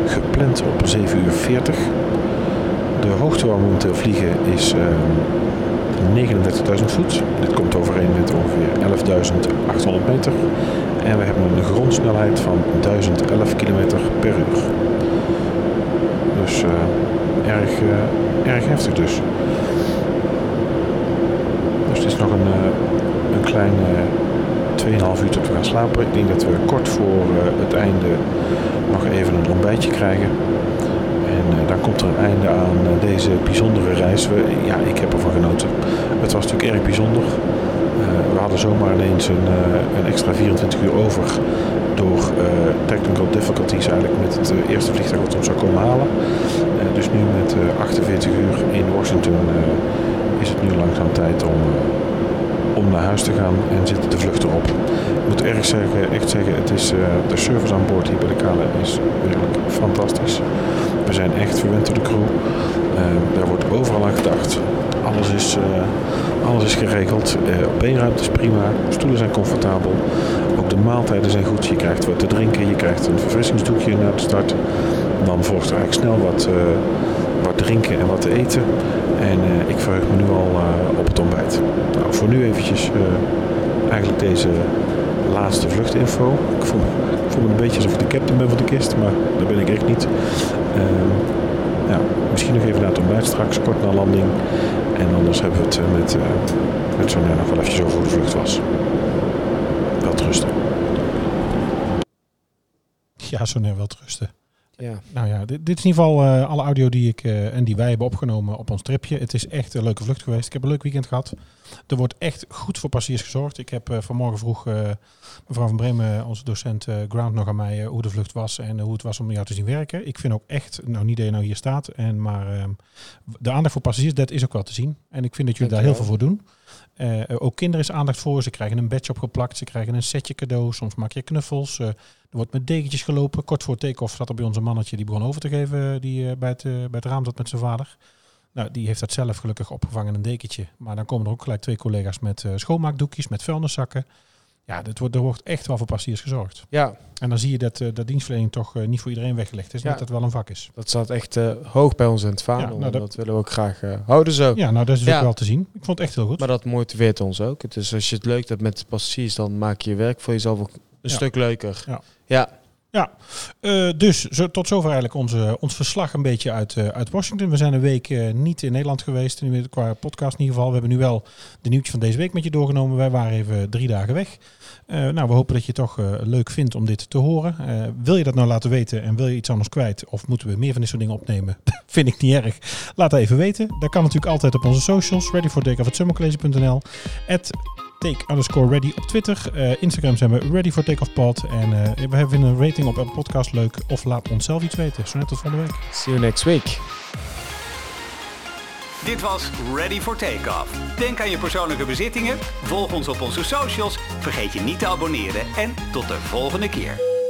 gepland op 7 uur 40. De hoogte waar we momenteel vliegen is uh, 39.000 voet. Dit komt overeen met ongeveer 11.800 meter. En we hebben een grondsnelheid van 1011 km per uur. Dus uh, erg, uh, erg heftig dus. Dus het is nog een, uh, een kleine 2,5 uur tot we gaan slapen. Ik denk dat we kort voor eh, het einde nog even een ontbijtje krijgen. En eh, dan komt er een einde aan eh, deze bijzondere reis. Ja, ik heb ervan genoten. Het was natuurlijk erg bijzonder. Eh, we hadden zomaar ineens een, een extra 24 uur over door eh, technical difficulties eigenlijk met het eerste vliegtuig wat ons zou komen halen. Dus nu met eh, 48 uur in Washington is het nu langzaam tijd om, om naar huis te gaan en zit de vlucht erop. Ik moet erg zeggen, echt zeggen, het is, de service aan boord hier bij de Kale is werkelijk fantastisch. We zijn echt verwend door de crew. Eh, daar wordt overal aan gedacht. Alles is, eh, alles is geregeld. Beenruimte is prima. Stoelen zijn comfortabel. Ook de maaltijden zijn goed. Je krijgt wat te drinken. Je krijgt een verfrissingsdoekje na de start. Dan volgt er eigenlijk snel wat, eh, wat drinken en wat te eten. En eh, ik verheug me nu al eh, op het ontbijt. Nou, voor nu eventjes eh, eigenlijk deze laatste vluchtinfo. Ik voel, ik voel me een beetje alsof ik de captain ben van de kist, maar dat ben ik echt niet. Ehm, ja, misschien nog even naar het ontbijt straks, kort na landing. En anders hebben we het eh, met, uh, met Sonja nog wel eventjes over hoe de vlucht was. Wel rusten. Ja, zo net wel te rusten. Ja. Nou ja, dit, dit is in ieder geval eh, alle audio die ik eh, en die wij hebben opgenomen op ons tripje. Het is echt een leuke vlucht geweest. Ik heb een leuk weekend gehad. Er wordt echt goed voor passagiers gezorgd. Ik heb eh, vanmorgen vroeg mevrouw van Bremen, onze docent Ground, nog aan mij hoe de vlucht was en hoe het was om jou te zien werken. Ik vind ook echt, nou niet dat je nou hier staat, en, maar ehm, de aandacht voor passagiers, dat is ook wel te zien. En ik vind dat jullie daar heel veel voor doen. Ook kinderen is aandacht voor. Ze krijgen een badge opgeplakt. Ze krijgen een setje cadeau. Soms maak je knuffels. Er wordt met dekentjes gelopen. Kort voor take-off zat er bij ons een mannetje die begon over te geven. Die eh, bij, het, eh, bij het raam zat met zijn vader. Nou, die heeft dat zelf gelukkig opgevangen in een dekentje. Maar dan komen er ook gelijk twee collega's met eh, schoonmaakdoekjes, met vuilniszakken. Ja, dat wordt, er wordt echt wel voor passagiers gezorgd. ja, En dan zie je dat, eh, dat dienstverlening toch eh, niet voor iedereen weggelegd is. Ja. Dat dat wel een vak is. dat staat echt eh, hoog bij ons in het vaandel. Ja, nou, dat- dat willen we ook graag eh, houden zo. Ja, nou dat is Ja. ook wel te zien. Ik vond het echt heel goed. Maar dat motiveert ons ook. Dus als je het leuk hebt met de passagiers, dan maak je je werk voor jezelf ook een stuk leuker. Ja. Ja. Eh, dus tot zover eigenlijk onze, ons verslag een beetje uit, eh, uit Washington. We zijn een week eh, niet in Nederland geweest, qua podcast in ieder geval. We hebben nu wel de nieuwtjes van deze week met je doorgenomen. Wij waren even drie dagen weg. Nou, we hopen dat je het toch leuk vindt om dit te horen. Wil je dat nou laten weten en wil je iets anders kwijt? Of moeten we meer van dit soort dingen opnemen? (laughs) Vind ik niet erg. Laat dat even weten. Dat kan natuurlijk altijd op onze socials. Ready for takeoff.summercollege.nl At take underscore ready op Twitter. Eh, Instagram zijn we ready for takeoff pod. En eh, we hebben een rating op Apple Podcast leuk. Of laat ons zelf iets weten. Zo net tot volgende week. See you next week. Dit was Ready for Takeoff. Denk aan je persoonlijke bezittingen, volg ons op onze socials, vergeet je niet te abonneren en tot de volgende keer.